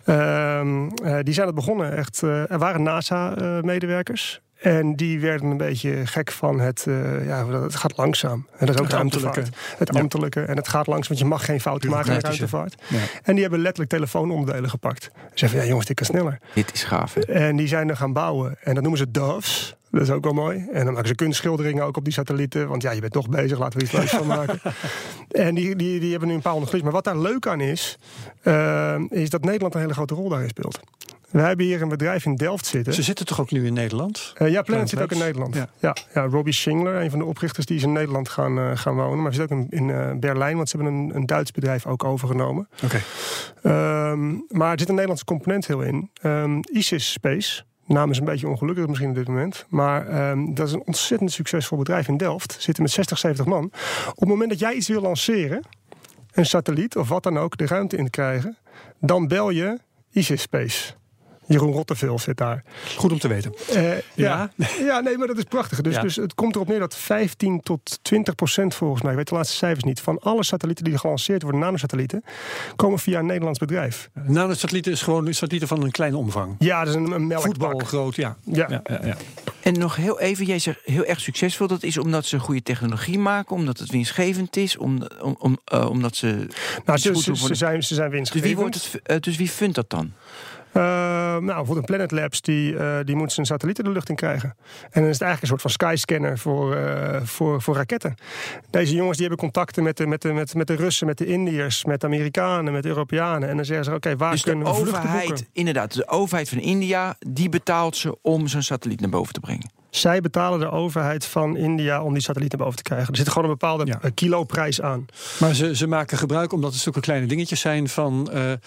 Ehm, eh, die zijn het begonnen. Echt, er waren NASA-medewerkers. En die werden een beetje gek van het, eh, ja, het gaat langzaam. En dat is ook Het ambtelijke. Het ambtelijke. En het gaat langzaam, want je mag geen fouten maken in ruimtevaart. Ja. En die hebben letterlijk telefoononderdelen gepakt. Ze zeggen van, ja jongens, dit kan sneller. Dit is gaaf. hè? En die zijn er gaan bouwen. En dat noemen ze doves. Dat is ook wel mooi. En dan maken ze kunstschilderingen ook op die satellieten. Want ja, je bent toch bezig, laten we iets leuks van maken. En die, die, die hebben nu een paar honderd. Maar wat daar leuk aan is, eh, is dat Nederland een hele grote rol daarin speelt. We hebben hier een bedrijf in Delft zitten. Ze zitten toch ook nu in Nederland? Eh, ja, Planet zit ook in. Nederland. Ja. Ja. Ja, Robbie Schingler, een van de oprichters, die is in Nederland gaan, eh, gaan wonen. Maar hij zit ook in, in eh, Berlijn, want ze hebben een, een Duits bedrijf ook overgenomen. Oké. Ehm, maar er zit een Nederlandse component heel in. Ehm, ISIS Space. Naam is een beetje ongelukkig misschien op dit moment. Maar ehm, dat is een ontzettend succesvol bedrijf in Delft. Zitten met 60, 70 man. Op het moment dat jij iets wil lanceren, een satelliet of wat dan ook, de ruimte in te krijgen, dan bel je ISIS Space. Jeroen Rotteveel zit daar. Goed om te weten. Eh, Ja. ja. Ja. nee, maar dat is prachtig. Dus, Ja. dus het komt erop neer dat 15 tot 20 procent volgens mij, ik weet de laatste cijfers niet, van alle satellieten die gelanceerd worden, nanosatellieten, komen via een Nederlands bedrijf. Nanosatellieten is gewoon satellieten van een kleine omvang. Ja, dat is een, een. Voetbal groot, ja. Ja. Ja, ja, ja. En nog heel even, jij zegt heel erg succesvol. Dat is omdat ze goede technologie maken, omdat het winstgevend is, om, om, om, eh, omdat ze. Nou, ze, ze, zijn, ze zijn dus, winstgevend. wie wordt het, eh, dus wie vindt dat dan? Eh, nou, bijvoorbeeld een Planet Labs, die, eh, die moet zijn satellieten de lucht in krijgen. En dan is het eigenlijk een soort van skyscanner voor, eh, voor, voor raketten. Deze jongens die hebben contacten met de, met, de, met, met de Russen, met de Indiërs, met de Amerikanen, met de Europeanen. En dan zeggen ze, oké, waar Dus kunnen we boeken? overheid, inderdaad, de overheid van India, die betaalt ze om zo'n satelliet naar boven te brengen. Zij betalen de overheid van India om die satelliet naar boven te krijgen. Er zit gewoon een bepaalde Ja. eh, kiloprijs aan. Maar ze, ze maken gebruik, omdat het zulke kleine dingetjes zijn, van eh, eh,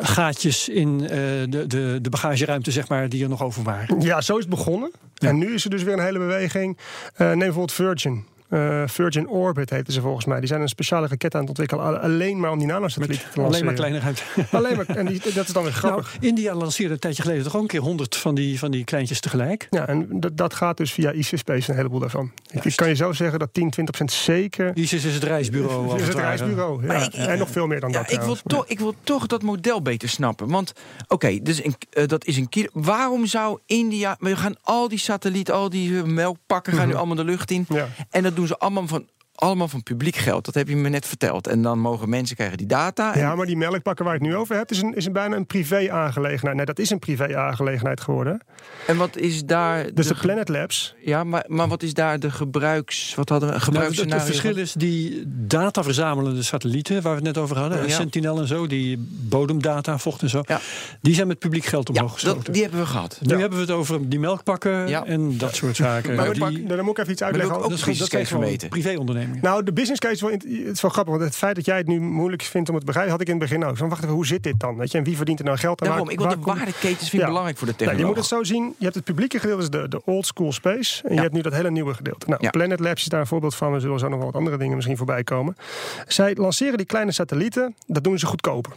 gaatjes in de, de, de bagageruimte, zeg maar, die er nog over waren. Ja, zo is het begonnen. Ja. En nu is er dus weer een hele beweging. Neem bijvoorbeeld Virgin. Eh, Virgin Orbit heten ze volgens mij. Die zijn een speciale raket aan het ontwikkelen. Alleen maar om die nanosatellieten te Alleen maar lanceren. ruimte. Alleen maar, en die, dat is dan weer Nou, grappig. India lanceerde een tijdje geleden toch ook een keer honderd van die, van die kleintjes tegelijk. Ja, en dat, dat gaat dus via ISIS Space, een heleboel daarvan. Ik, ik kan je zo zeggen dat 10, 20 procent zeker... ISIS is het reisbureau. is het reisbureau. Ja. ik- en nog veel meer dan Ja, dat ik, wil toch, ik wil toch dat model beter snappen. Want, oké, dus een- eh, dat is een kilo. Waarom zou India... We gaan al die satellieten, al die melkpakken... gaan nu allemaal de lucht in. Mhm. Ja. En dat doen ze allemaal van, allemaal van publiek geld. Dat heb je me net verteld. En dan mogen mensen krijgen die data. En- Ja, maar die melkpakken waar je het nu over hebt, is, een, is een bijna een privé-aangelegenheid. Nee, dat is een privé-aangelegenheid geworden. En wat is daar... Dus de, Planet Labs, Ja, maar, maar wat is daar de gebruiks... Wat hadden we? Een Nou, het, verschil is die data verzamelende satellieten, waar we het net over hadden, Ja. Sentinel en zo, die bodemdata, vocht en zo, Ja. die zijn met publiek geld Ja, omhoog geschoten. dat, die hebben we gehad. Nu Ja. hebben we het over die melkpakken Ja. en dat soort zaken. Maar die, nou, dan moet ik even iets uitleggen. ik ook dat is, dat zijn Nou, de business case is wel, het is wel grappig. Want het feit dat jij het nu moeilijk vindt om het te begrijpen, had ik in het begin ook. Van, wacht even, hoe zit dit dan? Weet je, en wie verdient er nou geld aan? Daarom, Waar- ik wil de waardeketens vind Ja. belangrijk voor de Nou, je technologie. moet het zo zien. Je hebt het publieke gedeelte, dus de, de old school space. En Ja. je hebt nu dat hele nieuwe gedeelte. Nou, Ja. Planet Labs is daar een voorbeeld van. We zullen zo nog wel wat andere dingen misschien voorbij komen. Zij lanceren die kleine satellieten. Dat doen ze goedkoper.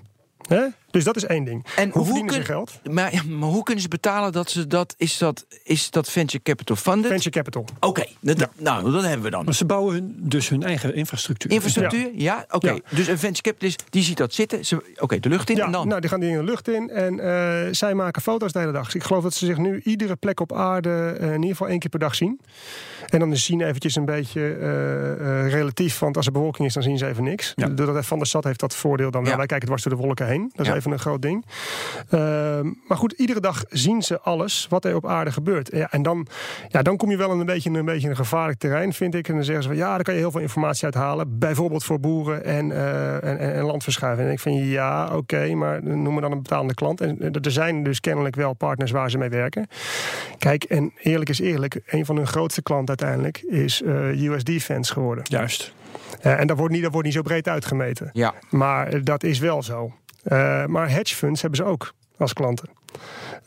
Hè? Dus dat is één ding. En hoe hoe verdienen ze geld? Maar, ja, maar hoe kunnen ze betalen dat ze dat... Is dat, is dat venture capital funded? Venture capital. Oké, dat- nou, dat hebben we dan. Maar ze bouwen hun, dus hun eigen infrastructuur. Infrastructuur, ja? Oké. Ja. Dus een venture capitalist, die ziet dat zitten. Ze- Oké, de lucht in Ja, en dan? nou, die gaan die in de lucht in. En eh, zij maken foto's de hele dag. Dus ik geloof dat ze zich nu iedere plek op aarde eh, in ieder geval één keer per dag zien. En dan is zien eventjes een beetje eh, eh, relatief. Want als er bewolking is, dan zien ze even niks. Ja. Doordat Van der Stad heeft dat voordeel dan wel. Ja. Wij kijken dwars door de wolken heen. Dat is. Even een groot ding. Ehm, maar goed, iedere dag zien ze alles wat er op aarde gebeurt. Ja, en dan, ja, dan kom je wel in een beetje, een beetje een gevaarlijk terrein, vind ik. En dan zeggen ze van ja, daar kan je heel veel informatie uithalen. Bijvoorbeeld voor boeren en, uh, en, en, landverschuiving. En ik vind ja, oké, maar noem me dan een betalende klant. En er zijn dus kennelijk wel partners waar ze mee werken. Kijk, en eerlijk is eerlijk, een van hun grootste klanten uiteindelijk is uh, US Defense geworden. Juist. Uh, en dat wordt, niet, dat wordt niet zo breed uitgemeten. Ja. Maar dat is wel zo. Uh, maar hedge funds hebben ze ook als klanten.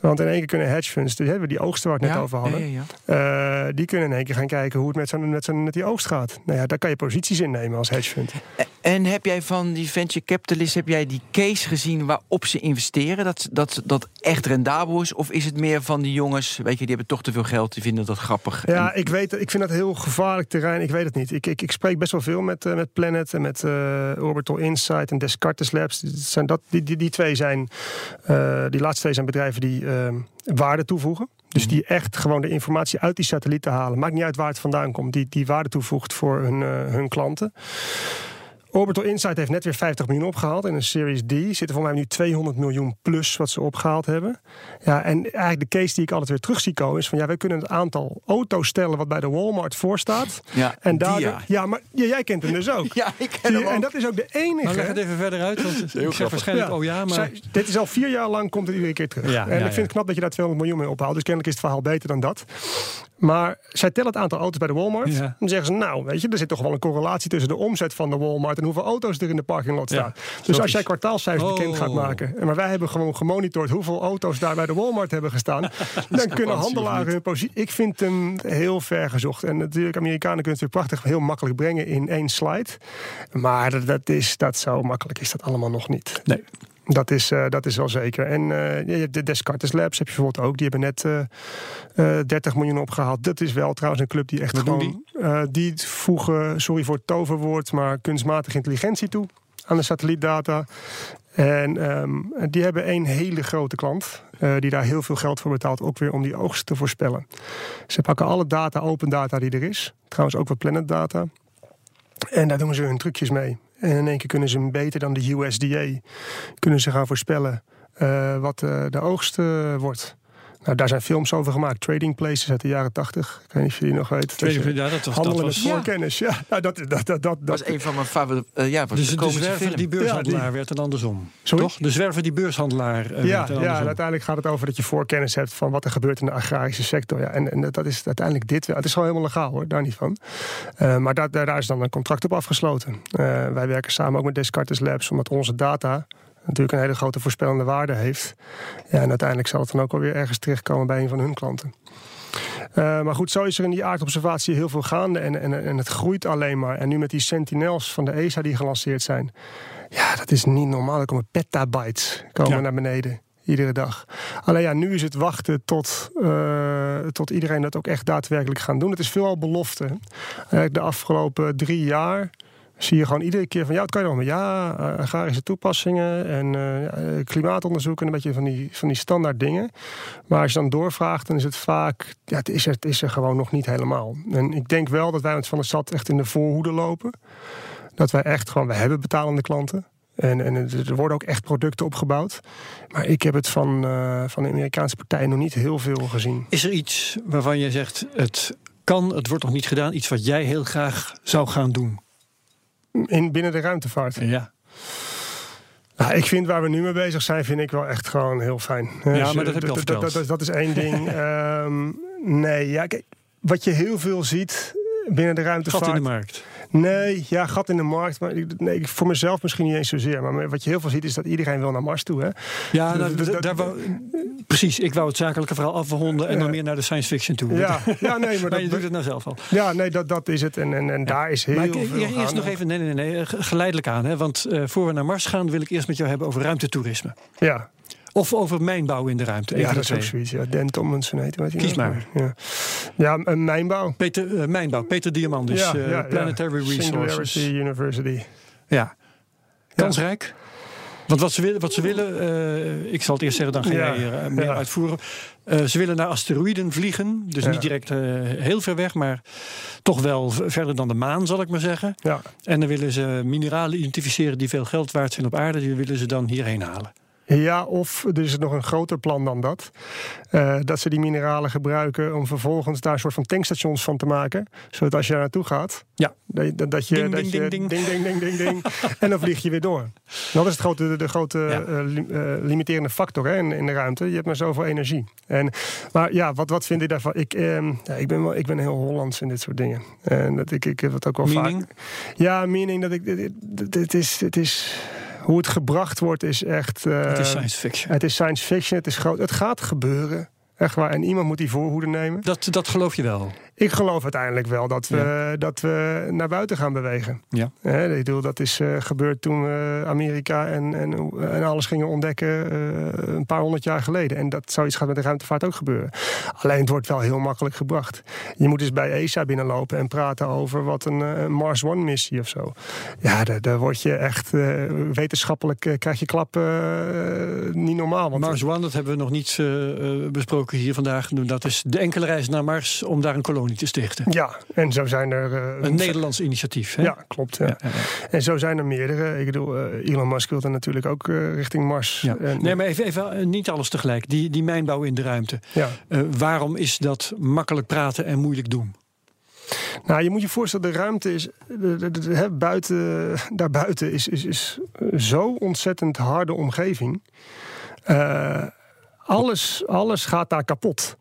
Want in één keer kunnen hedge funds, die hebben die oogsten waar we het net over hadden, ja, ja, uh, die kunnen in één keer gaan kijken hoe het met, zo'n, met, zo'n, met die oogst gaat. Nou ja, daar kan je posities innemen als hedge fund. En heb jij van die venture capitalists, heb jij die case gezien waarop ze investeren? Dat dat, dat echt rendabel is? Of is het meer van die jongens, weet je, die hebben toch te veel geld, die vinden dat grappig? Ja, ik weet ik vind dat heel gevaarlijk terrein. Ik weet het niet. Ik, ik, ik spreek best wel veel met, uh, met Planet en met uh, Orbital Insight en Descartes Labs. Dat zijn dat, die, die, die twee zijn, die laatste twee zijn bedrijven die waarde toevoegen. Dus die echt gewoon de informatie uit die satellieten halen. Maakt niet uit waar het vandaan komt. Die, die waarde toevoegt voor hun, uh, hun klanten. Orbital Insight heeft net weer 50 miljoen opgehaald. in een Series D zitten voor mij nu 200 miljoen plus wat ze opgehaald hebben. Ja, en eigenlijk de case die ik altijd weer terug zie komen is van ja, wij kunnen het aantal auto's stellen wat bij de Walmart voor staat. Ja, en daar, ja. ja, maar ja, jij kent hem dus ook. ja, ik ken hem ook. En dat is ook de enige. Maar leg het even verder uit, want ik zeg waarschijnlijk, oh ja, maar... Zij, dit is al vier jaar lang, komt het iedere keer terug. Ja, en ja, ik vind het knap dat je daar 200 miljoen mee ophaalt. Dus kennelijk is het verhaal beter dan dat. Maar zij tellen het aantal auto's bij de Walmart. Ja. Dan zeggen ze, nou, weet je, er zit toch wel een correlatie tussen de omzet van de Walmart en hoeveel auto's er in de parkinglot staan. dus als jij kwartaalcijfers Oh. bekend gaat maken, maar wij hebben gewoon gemonitord hoeveel auto's daar bij de Walmart hebben gestaan, dan kunnen handelaren hun positie. Ik vind hem heel ver gezocht. En natuurlijk, Amerikanen kunnen het prachtig heel makkelijk brengen in één slide. Maar dat is, dat zo makkelijk is dat allemaal nog niet. Nee. Dat is, uh, dat is wel zeker. En uh, de Descartes Labs heb je bijvoorbeeld ook. Die hebben net uh, 30 miljoen opgehaald. Dat is wel trouwens een club die echt Wat gewoon... Die? die voegen, sorry voor het toverwoord, maar kunstmatige intelligentie toe aan de satellietdata. En um, die hebben één hele grote klant, uh, die daar heel veel geld voor betaalt, ook weer om die oogst te voorspellen. Ze pakken alle data, open data die er is. Trouwens ook wat planet data. En daar doen ze hun trucjes mee. En in één keer kunnen ze beter dan de USDA kunnen ze gaan voorspellen uh, wat uh, de oogst uh, wordt. Nou, daar zijn films over gemaakt. Trading Places uit de jaren tachtig. Ik weet niet of je die nog weet. Trading, dus, ja, dat was, handelen dat was, met voorkennis. Ja, nou, dat, dat, dat, dat, dat was een van mijn favoriete... Uh, ja, was dus de, de zwerver die beurshandelaar ja, die... werd en andersom. Sorry? Toch? De zwerver die beurshandelaar uh, ja, werd ja, en uiteindelijk gaat het over dat je voorkennis hebt... van wat er gebeurt in de agrarische sector. Ja, en, en dat is uiteindelijk dit. Het is gewoon helemaal legaal hoor, daar niet van. Uh, maar daar, daar is dan een contract op afgesloten. Uh, wij werken samen ook met Descartes Labs... omdat onze data natuurlijk een hele grote voorspellende waarde heeft. Ja, en uiteindelijk zal het dan ook alweer ergens terechtkomen bij een van hun klanten. Uh, maar goed, zo is er in die aardobservatie heel veel gaande en, en, en het groeit alleen maar. En nu met die sentinels van de ESA die gelanceerd zijn. Ja, dat is niet normaal. Er komen petabytes komen ja. naar beneden. Iedere dag. Alleen ja, nu is het wachten tot, uh, tot iedereen dat ook echt daadwerkelijk gaan doen. Het is veelal belofte. De afgelopen drie jaar zie je gewoon iedere keer van ja, het kan je maar ja, uh, agrarische toepassingen en uh, klimaatonderzoek en een beetje van die, van die standaard dingen. Maar als je dan doorvraagt, dan is het vaak, ja, het is er, het is er gewoon nog niet helemaal. En ik denk wel dat wij met Van de Stad echt in de voorhoede lopen. Dat wij echt gewoon, we hebben betalende klanten. En, en er worden ook echt producten opgebouwd. Maar ik heb het van, van de Amerikaanse partijen nog niet heel veel gezien. Is er iets waarvan je zegt, het kan, het wordt nog niet gedaan, iets wat jij heel graag zou gaan doen? In, binnen de ruimtevaart. Ja. Nou, ik vind waar we nu mee bezig zijn, vind ik wel echt gewoon heel fijn. Ja, maar dat heb je al verteld. Dat, dat, dat is één ding. um, nee, ja, kijk, wat je heel veel ziet binnen de ruimtevaart. Gat in de markt. Nee, ja, gat in de markt. Maar nee, voor mezelf misschien niet eens zozeer. Maar wat je heel veel ziet is dat iedereen wil naar Mars toe. Hè? Ja, nou, dat, daar wou, precies. Ik wou het zakelijke verhaal afronden en ja. dan meer naar de science fiction toe. Ja, ja nee, maar, maar je doet het nou zelf al. Ja, nee, dat, dat is het. En, en, en ja. daar is heel maar ik, veel Eerst nog even, nee, nee, nee, geleidelijk aan. Hè, want uh, voor we naar Mars gaan wil ik eerst met jou hebben over ruimtetoerisme. Ja. Of over mijnbouw in de ruimte. Ja, dat is ook zoiets. Ja. Dan Tomlinson heet hij. Kies maar. Ja, ja een mijnbouw. Peter, uh, mijnbouw. Peter Diamandis, ja, uh, ja, Planetary ja. Resources. Singularity University. Ja. Kansrijk. Want wat ze willen, wat ze willen uh, ik zal het eerst zeggen, dan ga Ja, jij er uh, meer ja. uitvoeren. Uh, ze willen naar asteroïden vliegen. Dus Ja. niet direct uh, heel ver weg, maar toch wel verder dan de maan, zal ik maar zeggen. Ja. En dan willen ze mineralen identificeren die veel geld waard zijn op aarde. Die willen ze dan hierheen halen. Ja, of er is nog een groter plan dan dat. Eh, dat ze die mineralen gebruiken om vervolgens daar een soort van tankstations van te maken. Zodat als je daar naartoe gaat, Ja. dat, dat, je. Ding, dat ding, je ding, ding. ding, ding, ding, ding, en dan vlieg je weer door. Dat is het grote, de, de grote Ja. eh, eh, limiterende factor hè, in, in de ruimte. Je hebt maar zoveel energie. En, maar ja, wat, wat vind ik daarvan? Ik, ehm, ja, ik, ben wel, ik ben heel Hollands in dit soort dingen. En dat ik, ik heb het ook wel Meaning? vaak. Ja, meaning dat ik. dit- dit- dit is, het is. Hoe het gebracht wordt is echt. eh, Het is science fiction. het is science fiction, het is groot. Het gaat gebeuren. Echt waar. En iemand moet die voorhoede nemen. Dat, dat geloof je wel. Ik geloof uiteindelijk wel dat we, dat we naar buiten gaan bewegen. Ja. Hè, ik bedoel, dat is eh, gebeurd toen we Amerika en, en, en alles gingen ontdekken eh, een paar honderd jaar geleden. En dat zoiets gaat met de ruimtevaart ook gebeuren. Alleen het wordt wel heel makkelijk gebracht. Je moet eens bij ESA binnenlopen en praten over wat een eh, Mars One missie of zo. Ja, daar, daar word je echt eh, wetenschappelijk eh, krijg je klap eh, niet normaal. Want Mars One, dat hebben we nog niet eh, eh, besproken hier vandaag. Dat is de enkele reis naar Mars om daar een kolonie te stichten. ja, en zo zijn er. eh, Een Nederlands initiatief. Hè? Ja, klopt. Ja. Ja, ja, ja. En zo zijn er meerdere. Ik bedoel, eh, Elon Musk wil er natuurlijk ook eh, richting Mars. En, Nee, maar even, even niet alles tegelijk. Die, die mijnbouw in de ruimte. waarom is dat makkelijk praten en moeilijk doen? Nou, je moet je voorstellen, de ruimte is. De, de- de- hè, buiten, daarbuiten is, is, is zo ontzettend harde omgeving. Alles, alles gaat daar kapot.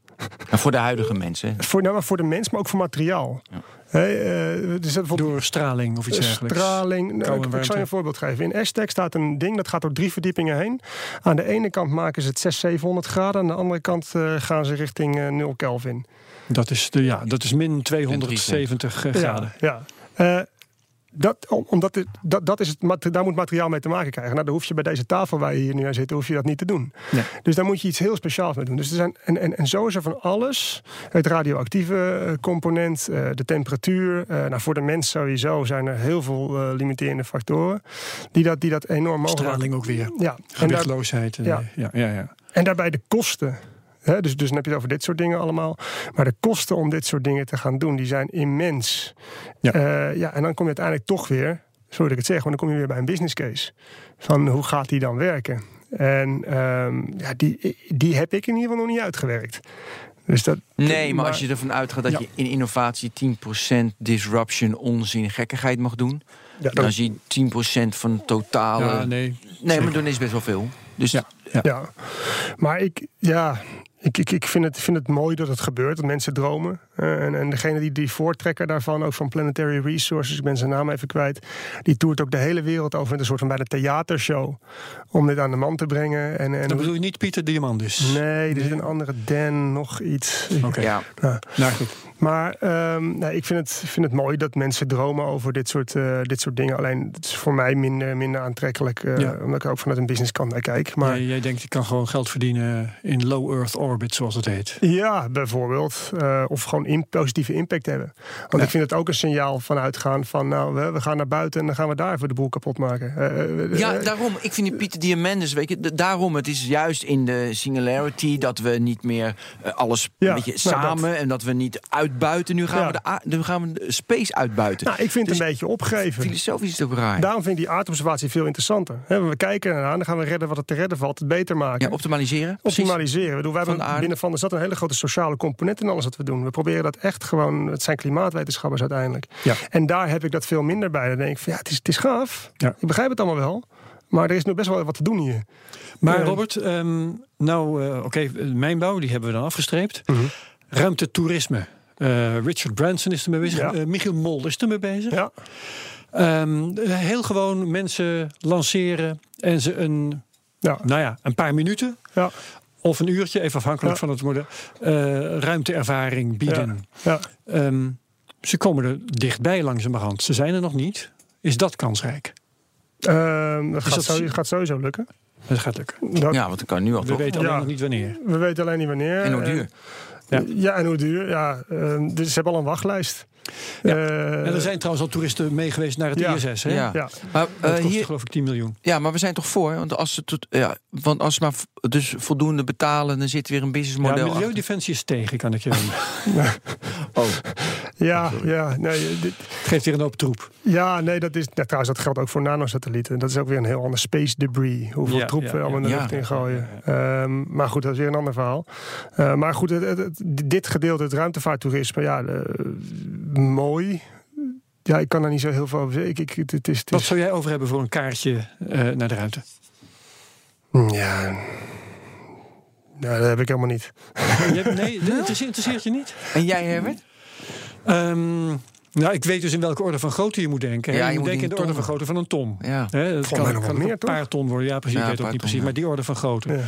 En voor de huidige mensen. Voor, nou, maar voor de mens, maar ook voor materiaal. Hè, eh, er zit bijvoorbeeld Door straling of iets dergelijks. Straling. Nou, ik, ik zal je een voorbeeld geven. In Aztec staat een ding dat gaat door drie verdiepingen heen. Aan de ene kant maken ze het 600, 700 graden. Aan de andere kant eh, gaan ze richting eh 0 Kelvin. Dat is, de, ja, dat is min 270 graden. Ja. ja. Dat, om- omdat dit, dat, dat is het, daar moet materiaal mee te maken krijgen. Nou, dan hoef je bij deze tafel waar je hier nu aan zit, hoef je dat niet te doen. Nee. Dus daar moet je iets heel speciaals mee doen. Dus er zijn, en, en, en zo is er van alles. Het radioactieve eh, component, eh, de temperatuur. eh, nou, voor de mens sowieso zijn er heel veel limiterende factoren. Die dat, die dat enorm mogelijk Straling ook weer. Ja, en, daar, Gewichtloosheid. ja, ja, ja. en daarbij de kosten. Hè, dus, dus dan heb je het over dit soort dingen allemaal. Maar de kosten om dit soort dingen te gaan doen, die zijn immens. Ja. Ja, ja en dan kom je uiteindelijk toch weer, sorry dat ik het zeg, maar dan kom je weer bij een business case. Van hoe gaat die dan werken? En ehm, ja, die, die heb ik in ieder geval nog niet uitgewerkt. Dus dat, Nee, maar als je ervan uitgaat dat Ja. je in innovatie 10% disruption, onzin, gekkigheid mag doen. ja, Dan zie je 10% van het totale. Ja, nee. nee, maar dan is best wel veel. Dus Ja. Ja, maar ik, ja, ik, ik, ik vind, het, vind het mooi dat het gebeurt, dat mensen dromen. Eh, en, en degene die die voortrekker daarvan, ook van Planetary Resources, ik ben zijn naam even kwijt, die toert ook de hele wereld over met een soort van bij de theatershow. Om dit aan de man te brengen. En, en Dat bedoel je niet Pieter Diamandis? Nee, er zit een andere Dan, nog iets. Oké. ja. Nou, Nou goed. Maar ehm, nee, ik vind het, vind het mooi dat mensen dromen over dit soort, eh, dit soort dingen. Alleen het is voor mij minder, minder aantrekkelijk, eh, Ja. omdat ik ook vanuit een businesskant naar kijk. Maar Jij, jij denkt, ik kan gewoon geld verdienen in low Earth orbit, zoals het heet. Ja, bijvoorbeeld. Eh, of gewoon in, positieve impact hebben. Want Ja. ik vind het ook een signaal van uitgaan van... nou, we, we gaan naar buiten en dan gaan we daar even de boel kapot maken. Eh, eh, Ja, eh, daarom. Ik vind die Pieter Diamandis, weet je, daarom. Het is juist in de singularity dat we niet meer eh, alles Ja, een beetje nou, samen en dat we niet uitbuiten. Nu gaan, Ja. we, de, nu gaan we de space uitbuiten. nou, ik vind het Dus een beetje opgeven. Filosofisch is het ook raar. Daarom vind ik die aardobservatie veel interessanter. Hè, we kijken ernaar en dan gaan we redden wat er te redden valt. Het beter maken. Ja, optimaliseren. Optimaliseren. Bedoel, Van de hebben binnen van de stad een hele grote sociale component in alles wat we doen. We proberen dat echt gewoon. Het zijn klimaatwetenschappers uiteindelijk. Ja. En daar heb ik dat veel minder bij. Dan denk ik van ja, het is, het is gaaf. Ja. Ik begrijp het allemaal wel. Maar er is nog best wel wat te doen hier. Maar Eh, Robert, ehm, nou eh, oké, mijnbouw, die hebben we dan afgestreept. Mhm. Ruimtetoerisme. Eh, Richard Branson is ermee bezig. Ja. Eh, Michiel Mol is ermee bezig. Ja. Ehm, heel gewoon mensen lanceren en ze een, Ja. nou ja, een paar minuten Ja. of een uurtje, even afhankelijk Ja. van het model, eh, ruimteervaring bieden. Ja. Ehm, ze komen er dichtbij langzamerhand. Ze zijn er nog niet. Is dat kansrijk? Ehm, dat, gaat dat- zo, gaat sowieso lukken. Dat gaat lukken. Dat, Ja, want dat kan nu al We toch? weten alleen Ja. nog niet wanneer. We weten alleen niet wanneer. En hoe duur. Ja. Ja. en hoe duur. Ja, ehm, dus ze hebben al een wachtlijst. Ja. Eh, En er zijn trouwens al toeristen mee geweest naar het ja. ISS. Hè? Ja. ja. Maar, Dat eh, kostte hier, geloof ik 10 miljoen. ja, maar we zijn toch voor? Want als ze, tot, ja, want als ze maar dus voldoende betalen, dan zit weer een Ja, businessmodel achter. milieudefensie is tegen, kan ik je Oh. Ja, ja, nee, dit- Geeft weer een hoop troep. ja, nee, dat is. Nou, trouwens, dat geldt ook voor nanosatellieten. Dat is ook weer een heel ander space debris. Hoeveel Ja, troep ja, we allemaal in de ja. lucht in gooien. Ehm, maar goed, dat is weer een ander verhaal. Eh, maar goed, het, het- het- dit gedeelte, het ruimtevaarttoerisme, ja, eh, mooi. Ja, ik kan daar niet zo heel veel over zeggen. Ik, ik, het, het is, het Wat zou jij over hebben voor een kaartje eh, naar de ruimte? ja. Nou, dat heb ik helemaal niet. Je hebt- nee, dat interesseert, interesseert je niet? En jij, Herbert? Ehm, nou, ik weet dus in welke orde van grootte je moet denken. Ja, je, je moet moet denken in de orde van grootte van een ton. Ja. Dat mij nog meer, een toch? paar ton worden. Ja, precies. Ja, ik weet ook niet precies. Maar die orde van grootte. Ja.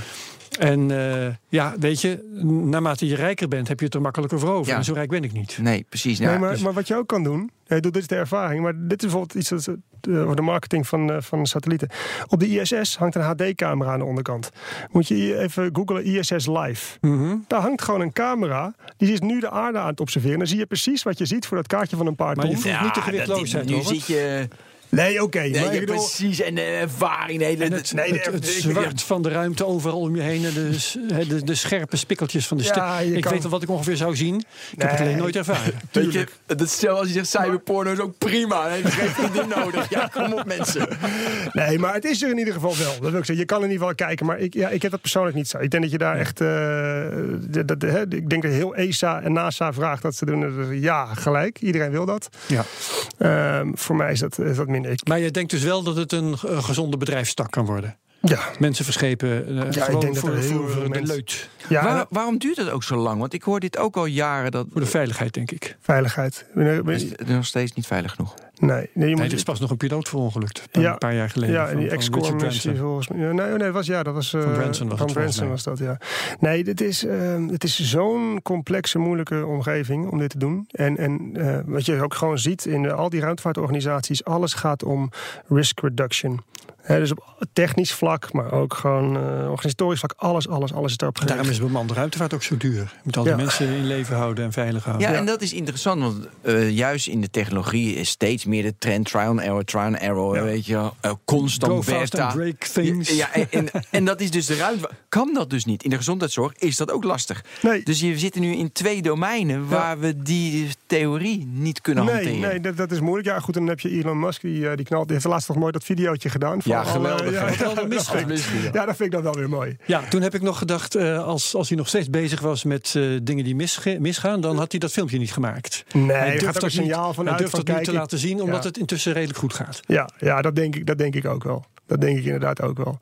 En eh, ja, weet je, naarmate je rijker bent, heb je het er makkelijker voor over. Ja. En zo rijk ben ik niet. Nee, precies. Ja, nee, maar, dus- maar wat je ook kan doen, dit is de ervaring, maar dit is bijvoorbeeld iets dat, eh, over de marketing van, eh, van satellieten. Op de ISS hangt een HD-camera aan de onderkant. Moet je even googlen ISS Live. Mhm. Daar hangt gewoon een camera, die is nu de aarde aan het observeren. Dan zie je precies wat je ziet voor dat kaartje van een paar Maar je ton. voelt niet de gewichtloosheid, nu zit je... Nee, oké. Nee, precies. En de ervaring. Nee, En het, nee, het, het zwart van de ruimte overal om je heen. En de, de, de scherpe spikkeltjes van de Ja, Ik kan- weet wel wat ik ongeveer zou zien. Ik heb het alleen nooit ervaren. Weet je, dat stel als je zegt cyberporno is ook prima. Dan heb je nodig. Ja, kom op mensen. Nee, maar het is er in ieder geval wel. Dat wil ik zeggen. Je kan in ieder geval kijken, maar ik, ja, ik heb dat persoonlijk niet zo. Ik denk dat je daar echt. eh, dat, hè, ik denk dat heel ESA en NASA vraagt dat ze doen. Ja, gelijk. Iedereen wil dat. Ja. Ehm, voor mij is dat, is dat Maar je denkt dus wel dat het een gezonde bedrijfstak kan worden. Ja, Mensen verschepen eh, ik gewoon denk dat voor, heel voor veel de leut. ja Waar- waarom duurt het ook zo lang? Want ik hoor dit ook al jaren. Dat Voor de veiligheid, denk ik. veiligheid. Nee, is het nog steeds niet veilig genoeg. nee, je Nee, moet, er is pas nog een piloot verongelukt. Een Ja. paar jaar geleden. Ja, van- die Branson. volgens mij. Ja, nee, nee, dat was, ja, dat was... eh, Van Branson was van Branson was dat, ja. Nee, dit is, ehm, het is zo'n complexe, moeilijke omgeving om dit te doen. En, en eh, wat je ook gewoon ziet in al die ruimtevaartorganisaties... alles gaat om risk reduction. Dus op technisch vlak, maar ook gewoon eh, organisatorisch vlak... alles, alles, alles is daarop gericht. Daarom is bemande ruimtevaart ook zo duur. Je moet al die Ja. mensen in leven houden en veilig houden. Ja, en dat is interessant, want eh, juist in de technologie is steeds meer de trend trial and error, trial and error, Ja. weet je, eh, constant Go fast beta. and break things. Ja, ja, en, en, en dat is dus de ruimte. Kan dat dus niet? In de gezondheidszorg is dat ook lastig. Nee. Dus je zitten nu in twee domeinen waar we die theorie niet kunnen Nee, hanteren. nee dat, dat is moeilijk. Ja, goed, en dan heb je Elon Musk, die, die knalt. Die heeft laatst toch mooi dat videootje gedaan. van Ja, alle- geweldig. ja, dat vind ik- Ja, dat vind ik dan wel weer mooi. Ja, toen heb ik nog gedacht, eh, als, als hij nog steeds bezig was met eh, dingen die misgaan, dan had hij dat filmpje niet gemaakt. Nee, hij durft dat niet- signaal van hij uit durft van dat niet te laten zien, omdat Ja. het intussen redelijk goed gaat. Ja, ja dat, denk ik, dat denk ik ook wel. Dat denk ik inderdaad ook wel.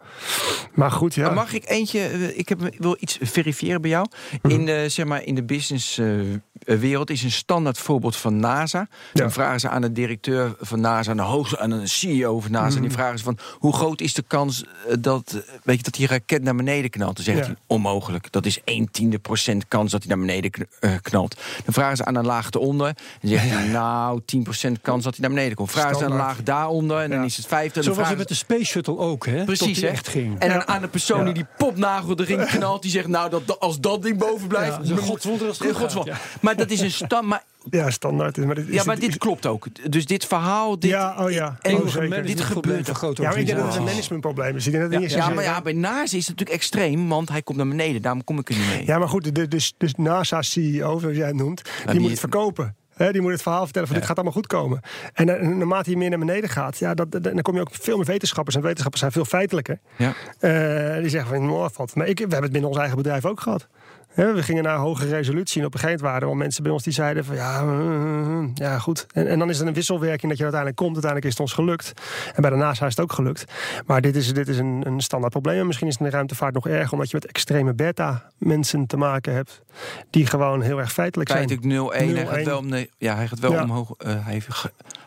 Maar goed, ja. Mag ik eentje, eh, ik heb, wil iets verifiëren bij jou. Mhm. In de, zeg maar, in de businesswereld is een standaard voorbeeld van NASA. Ja. Dan vragen ze aan de directeur van NASA, aan de hoogste, aan een CEO van NASA, Mhm. die vragen ze van hoe groot is de kans eh, dat, eh, weet je, dat die raket naar beneden knalt? Dan zegt Ja. hij onmogelijk. Dat is 1 tiende procent kans dat hij naar beneden kn- eh, knalt. Dan vragen ze aan een laag eronder. Dan zegt hij nou 10 procent kans dat hij naar beneden komt. Vragen ze aan een laag daaronder en dan is het 50. Zo Dan was het vragen met de Space Shuttle ook, hè? Precies, Tot die hè? echt ging. en dan aan de persoon die die popnagel erin knalt, die zegt: Nou, dat, als dat ding boven blijft. Ja, een godswonder als het goed Maar dat is een stand. Maar, ja, standaard. is- Maar dit, is ja, maar het- dit klopt ook. Dus dit verhaal. Dit, Ja, oh ja. En Oh, Dit gebeurt van grote Ja, maar ik denk dat het een managementprobleem is. Ik denk dat het Ja, ja, maar ja, bij NASA is het natuurlijk extreem, want hij komt naar beneden. Daarom kom ik er niet mee. Ja, maar goed, de, de, de NASA-CEO, zoals jij hem noemt, die, die- moet het verkopen. Die moet het verhaal vertellen van dit gaat allemaal goed komen. En, eh, naarmate je meer naar beneden gaat, ja, dat, dan kom je ook veel meer wetenschappers. En wetenschappers zijn veel feitelijker. Ja. Eh, die zeggen van, nou, valt. Maar ik, we hebben het binnen ons eigen bedrijf ook gehad. We gingen naar hoge resolutie en op een gegeven moment waren er wel mensen bij ons die zeiden van ja, mm, ja goed. En, en dan is het een wisselwerking dat je uiteindelijk komt. Uiteindelijk is het ons gelukt. En bij de NASA is het ook gelukt. Maar dit is, dit is een, een standaard probleem. En misschien is het in de ruimtevaart nog erger omdat je met extreme beta mensen te maken hebt. Die gewoon heel erg feitelijk zijn. Feitelijk 0-1. Hij gaat 0-1. wel, om de, ja, hij gaat wel Ja. omhoog. eh, hij,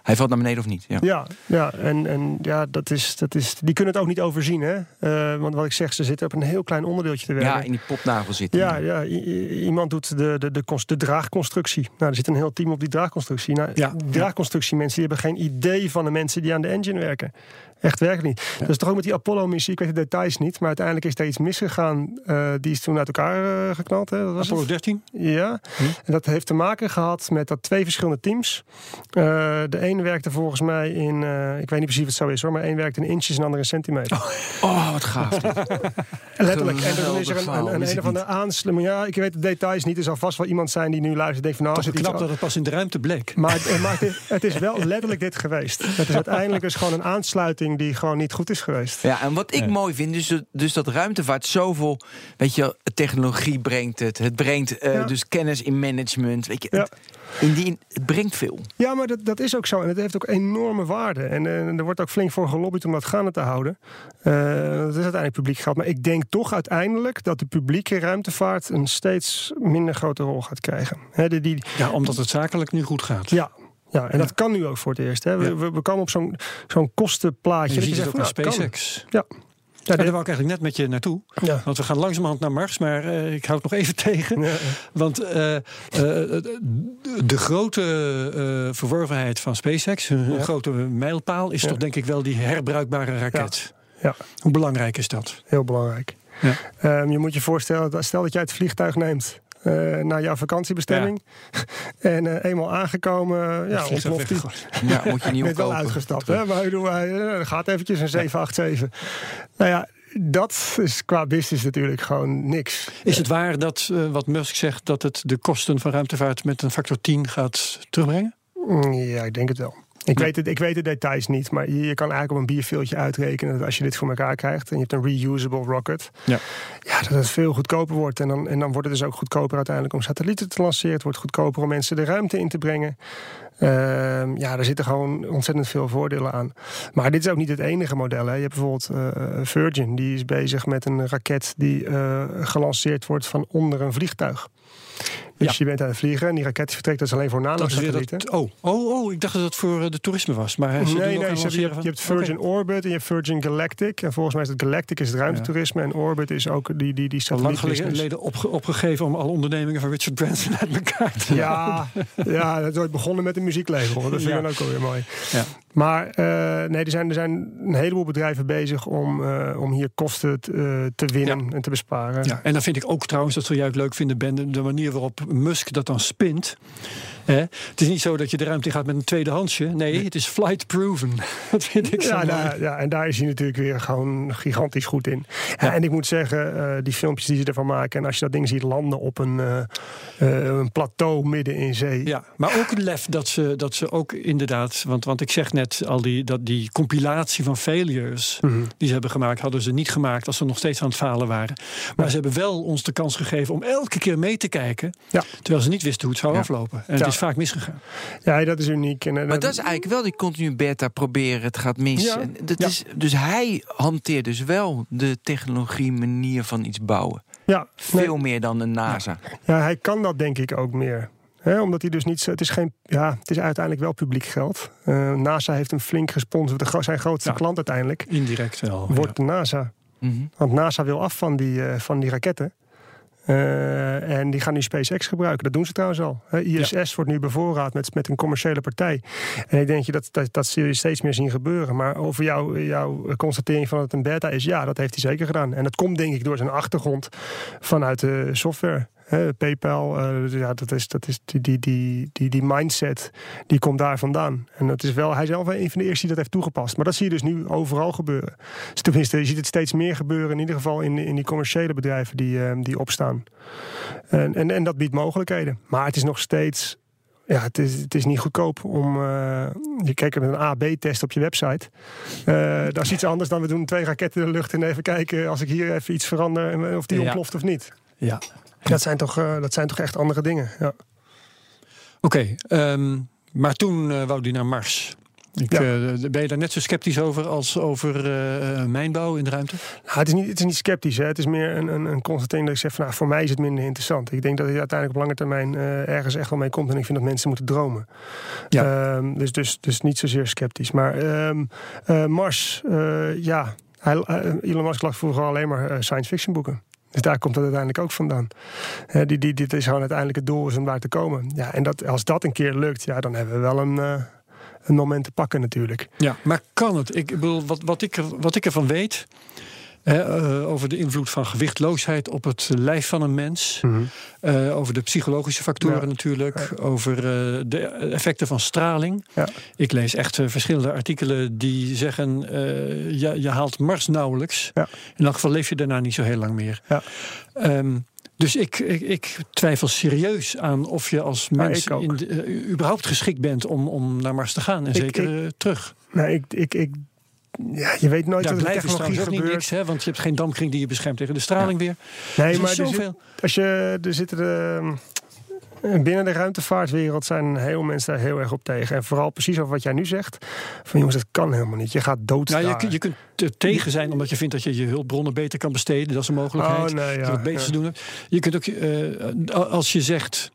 hij valt naar beneden of niet? Ja. Ja, ja, en, en ja, dat is, dat is, die kunnen het ook niet overzien. Hè? Eh, want wat ik zeg, ze zitten op een heel klein onderdeeltje te werken. ja, in die popnagel zitten. Ja, ja iemand doet de, de, de, de draagconstructie. Nou, er zit een heel team op die draagconstructie. Nou, Ja. Draagconstructie mensen die hebben geen idee van de mensen die aan de engine werken. Echt werkelijk niet. Dat is toch ook met die Apollo-missie, ik weet de details niet, maar uiteindelijk is daar iets misgegaan. Eh, die is toen uit elkaar eh, geknald. Hè? Dat was Apollo het? 13? Ja, en dat heeft te maken gehad met dat twee verschillende teams. Eh, de een werkte volgens mij in, ik weet niet precies wat het zo is hoor, maar één werkte in inches en de andere in centimeter. Oh, wat gaaf. Letterlijk. En dan is er een, een, een, een of andere aansluiting. Ja, ik weet de details niet. Er zal vast wel iemand zijn die nu luistert en denkt van nou, iets knap dat het pas in de ruimte bleek. Maar, het- maar het, het is wel letterlijk dit geweest. Het is uiteindelijk dus gewoon een aansluiting die gewoon niet goed is geweest. Ja, en wat ik mooi vind, dus, dus dat ruimtevaart zoveel, weet je, technologie brengt het. Het brengt eh, Ja. dus kennis in management. Weet je, Ja. het, in die, het brengt veel. Ja, maar dat, dat is ook zo. En het heeft ook enorme waarde. En eh, er wordt ook flink voor gelobbyd om dat gaande te houden. Eh, dat is uiteindelijk publiek geld. Maar ik denk toch uiteindelijk dat de publieke ruimtevaart een steeds minder grote rol gaat krijgen. Hè, die, die, Ja, omdat het zakelijk nu goed gaat. ja, ja, en dat kan nu ook voor het eerst. Hè. We, we, we komen op zo'n zo'n kostenplaatje. Je ziet het ook nou, SpaceX. kan. Ja. Ja, daar wou ik eigenlijk net met je naartoe. ja. Want we gaan langzamerhand naar Mars, maar eh, ik hou het nog even tegen. Ja. Want eh, eh, de grote verworvenheid van SpaceX, hun Ja. grote mijlpaal, is toch denk ik wel die herbruikbare raket. Ja. Hoe belangrijk is dat? Heel belangrijk. Ja. Ehm, je moet je voorstellen, stel dat jij het vliegtuig neemt eh, naar jouw vakantiebestemming. en eh, eenmaal aangekomen, ja, ontploft die. Ja, moet je niet bent wel opkopen. uitgestapt. Hè? Maar hij eh, gaat eventjes een 787. Nou ja, dat is qua business natuurlijk gewoon niks. Is het waar dat wat Musk zegt dat het de kosten van ruimtevaart met een factor 10 gaat terugbrengen? Mm, Ja, ik denk het wel. Ik, weet het, ik weet de details niet, maar je, je kan eigenlijk op een bierveeltje uitrekenen dat als je dit voor elkaar krijgt en je hebt een reusable rocket, Ja. ja, dat het veel goedkoper wordt. En dan, en dan wordt het dus ook goedkoper uiteindelijk om satellieten te lanceren. Het wordt goedkoper om mensen de ruimte in te brengen. Ehm, ja, daar zitten gewoon ontzettend veel voordelen aan. Maar dit is ook niet het enige model. Hè. Je hebt bijvoorbeeld eh, Virgin, die is bezig met een raket die eh, gelanceerd wordt van onder een vliegtuig. Dus je bent aan het vliegen en die raket vertrekt alleen voor Dat is weer nanosatellieten. dat, oh, oh, oh, ik dacht dat het voor eh, de toerisme was. Maar ook Nee, nee, je, hebt, van- je hebt Virgin. Orbit en je hebt Virgin Galactic. En volgens mij is het Galactic is het ruimtetoerisme en Orbit is ook die, die, die Al lang geleden opge- opgegeven om alle ondernemingen van Richard Branson uit elkaar te Ja, ja, dat is ooit begonnen met een muzieklabel. Dat vind ik Ja. dan ook alweer mooi. Ja. Maar eh, nee, er zijn, er zijn een heleboel bedrijven bezig om, eh, om hier kosten t- eh, te winnen en te besparen. Ja, en dan vind ik ook trouwens, dat het leuk vinden, Ben, de manier waarop Musk dat dan spint. Hè? Het is niet zo dat je de ruimte in gaat met een tweedehandsje. Nee, het is flight proven. Dat vind ik zo Ja, daar, ja, en daar is hij natuurlijk weer gewoon gigantisch goed in. En, en ik moet zeggen, eh, die filmpjes die ze ervan maken... en als je dat ding ziet landen op een, eh, eh, een plateau midden in zee... Ja, maar ook het lef dat ze, dat ze ook inderdaad... Want, want ik zeg net, al die, dat die compilatie van failures... Mhm. die ze hebben gemaakt, hadden ze niet gemaakt... als ze nog steeds aan het falen waren. Maar ze hebben wel ons de kans gegeven om elke keer mee te kijken... Ja. terwijl ze niet wisten hoe het zou aflopen. En het Ja. is vaak misgegaan. Ja, dat is uniek. En, eh, Maar dat is eigenlijk wel die continu beta proberen, het gaat mis. Ja. En Dat Ja. is, dus hij hanteert dus wel de technologie manier van iets bouwen. ja, nee, Veel meer dan een NASA. Ja, hij kan dat denk ik ook meer. Hè, omdat hij dus niet. zo- Het is, geen, ja, het is uiteindelijk wel publiek geld. Eh, NASA heeft hem flink gesponsord. De, zijn grootste Ja. klant uiteindelijk Indirect wel. wordt de NASA. Mhm. Want NASA wil af van die, eh, van die raketten. Eh, en die gaan nu SpaceX gebruiken. Dat doen ze trouwens al. ISS wordt nu bevoorraad met, met een commerciële partij. En ik denk je dat, dat, dat zul je steeds meer zien gebeuren. Maar over jou, jouw constatering van dat het een beta is, ja, dat heeft hij zeker gedaan. En dat komt denk ik door zijn achtergrond vanuit de software. Hè, PayPal, eh, ja, dat is, dat is die, die, die, die, die mindset, die komt daar vandaan. En dat is wel, hij is zelf een van de eerste die dat heeft toegepast. Maar dat zie je dus nu overal gebeuren. Dus tenminste, je ziet het steeds meer gebeuren, in ieder geval in, in die commerciële bedrijven die, eh, die opstaan. En, en, en dat biedt mogelijkheden. Maar het is nog steeds. Ja, het is, het is niet goedkoop om. eh, je kijkt met een A-B-test op je website. Eh, dat is iets anders dan we doen twee raketten in de lucht en even kijken als ik hier even iets verander of die Ja. ontploft of niet. Ja. Dat zijn toch, eh, dat zijn toch echt andere dingen. Ja. Oké, ehm, maar toen eh, wou die naar Mars. Ik, Ja. eh, ben je daar net zo sceptisch over als over eh, mijnbouw in de ruimte? Nou, het, is niet, het is niet sceptisch. Hè. Het is meer een, een, een constatering dat ik zeg van nou, voor mij is het minder interessant. Ik denk dat hij uiteindelijk op lange termijn ergens echt wel mee komt. En ik vind dat mensen moeten dromen. Ja. Ehm, dus, dus, dus niet zozeer sceptisch. Maar ehm, eh, Mars, ja. Elon Musk lag vroeger alleen maar science fiction boeken. Dus daar komt het uiteindelijk ook vandaan. Die, die, dit is gewoon uiteindelijk het doel om daar te komen. Ja, en dat, als dat een keer lukt, ja, dan hebben we wel een, eh, een moment te pakken natuurlijk. Ja, maar kan het? Ik bedoel, wat, wat, ik, wat ik ervan weet. Eh, over de invloed van gewichtloosheid op het lijf van een mens. Mhm. eh, over de psychologische factoren Ja. natuurlijk. Over eh, de effecten van straling. Ja. Ik lees echt verschillende artikelen die zeggen... je, je haalt Mars nauwelijks. Ja. In elk geval leef je daarna niet zo heel lang meer. Ja. Ehm, dus ik, ik, ik twijfel serieus aan of je als mens in de- überhaupt geschikt bent om, om naar Mars te gaan. En Ik- zeker terug. Nee, ik, ik, ik, ja, je weet nooit wat dus technologie ook niet gebeurt. niks, hè, want je hebt geen damkring die je beschermt tegen de straling weer. Nee, Er is maar er zit- als je, er zitten de, eh, binnen de ruimtevaartwereld zijn heel mensen daar heel erg op tegen. En vooral precies over wat jij nu zegt. Van jongens, dat kan helemaal niet. Je gaat dood Nou, je, je kunt er tegen zijn omdat je vindt dat je je hulpbronnen beter kan besteden. Dat is een mogelijkheid. Oh, nee, dat je ja, wat ja. te doen. Je kunt ook, eh, als je zegt.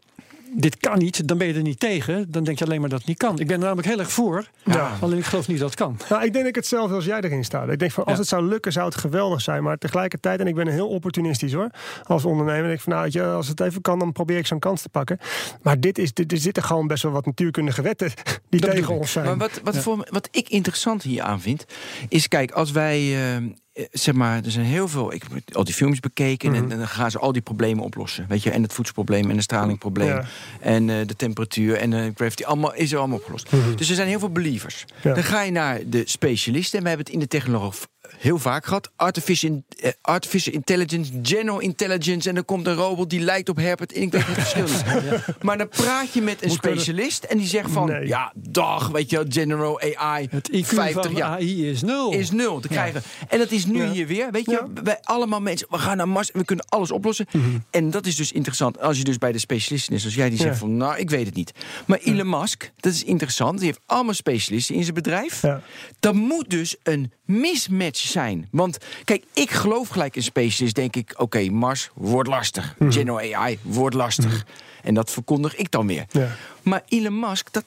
Dit kan niet, dan ben je er niet tegen. Dan denk je alleen maar dat het niet kan. Ik ben er namelijk heel erg voor. Ja. Alleen ik geloof niet dat het kan. Nou, ik denk dat ik hetzelfde als jij erin sta. Ik denk van als Ja. het zou lukken, zou het geweldig zijn. Maar tegelijkertijd, en ik ben heel opportunistisch hoor, als ondernemer. denk ik van nou, weet je, als het even kan, dan probeer ik zo'n kans te pakken. Maar dit is, dit, er zitten gewoon best wel wat natuurkundige wetten die tegen ons zijn. Maar wat, wat, Ja. voor, wat ik interessant hier aan vind, is kijk, als wij, eh, zeg maar, er zijn heel veel, ik heb al die films bekeken Mhm. en, en dan gaan ze al die problemen oplossen. Weet je, en het voedselprobleem en het stralingprobleem Ja. en eh, de temperatuur en de gravity, allemaal, is er allemaal opgelost. Dus er zijn heel veel believers. Mhm. Ja. Dan ga je naar de specialisten en we hebben het in de technologie heel vaak gehad. Artificial, artificial intelligence, general intelligence. En dan komt een robot die lijkt op Herbert. En ik weet niet het verschil is. Maar dan praat je met een specialist. En die zegt van, Nee. ja, dag, weet je, wel, general AI. Het IQ 50 van jaar AI is nul. is nul te krijgen. En dat is nu hier weer. Weet je, wij allemaal mensen, we gaan naar Mars en we kunnen alles oplossen. En dat is dus interessant. Als je dus bij de specialisten is, zoals jij die zegt Ja. van, nou, ik weet het niet. Maar Elon Musk, dat is interessant. Die heeft allemaal specialisten in zijn bedrijf. Ja. Dat moet dus een mismatch zijn. Want kijk, ik geloof gelijk in specialist. Denk ik, oké, Mars wordt lastig. Mhm. General AI wordt lastig. En dat verkondig ik dan weer. Ja. Maar Elon Musk, dat,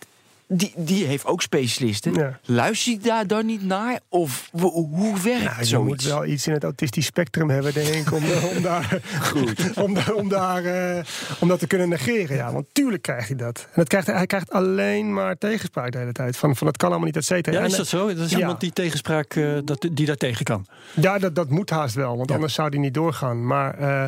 die, die heeft ook specialisten. Ja. Luister je daar dan niet naar? Of hoe werkt Nou, je zoiets? moet wel iets in het autistisch spectrum hebben, denk ik, om, om daar, om, da- om, daar, eh, om dat te kunnen negeren. Ja, want tuurlijk krijgt hij dat. En dat krijgt, hij hij krijgt alleen maar tegenspraak de hele tijd. Van, van dat kan allemaal niet, et cetera. Ja, is dat zo? Dat is Ja. iemand die tegenspraak, eh, dat, die daar tegen kan. Ja, dat, dat moet haast wel, want Ja. anders zou die niet doorgaan. Maar eh,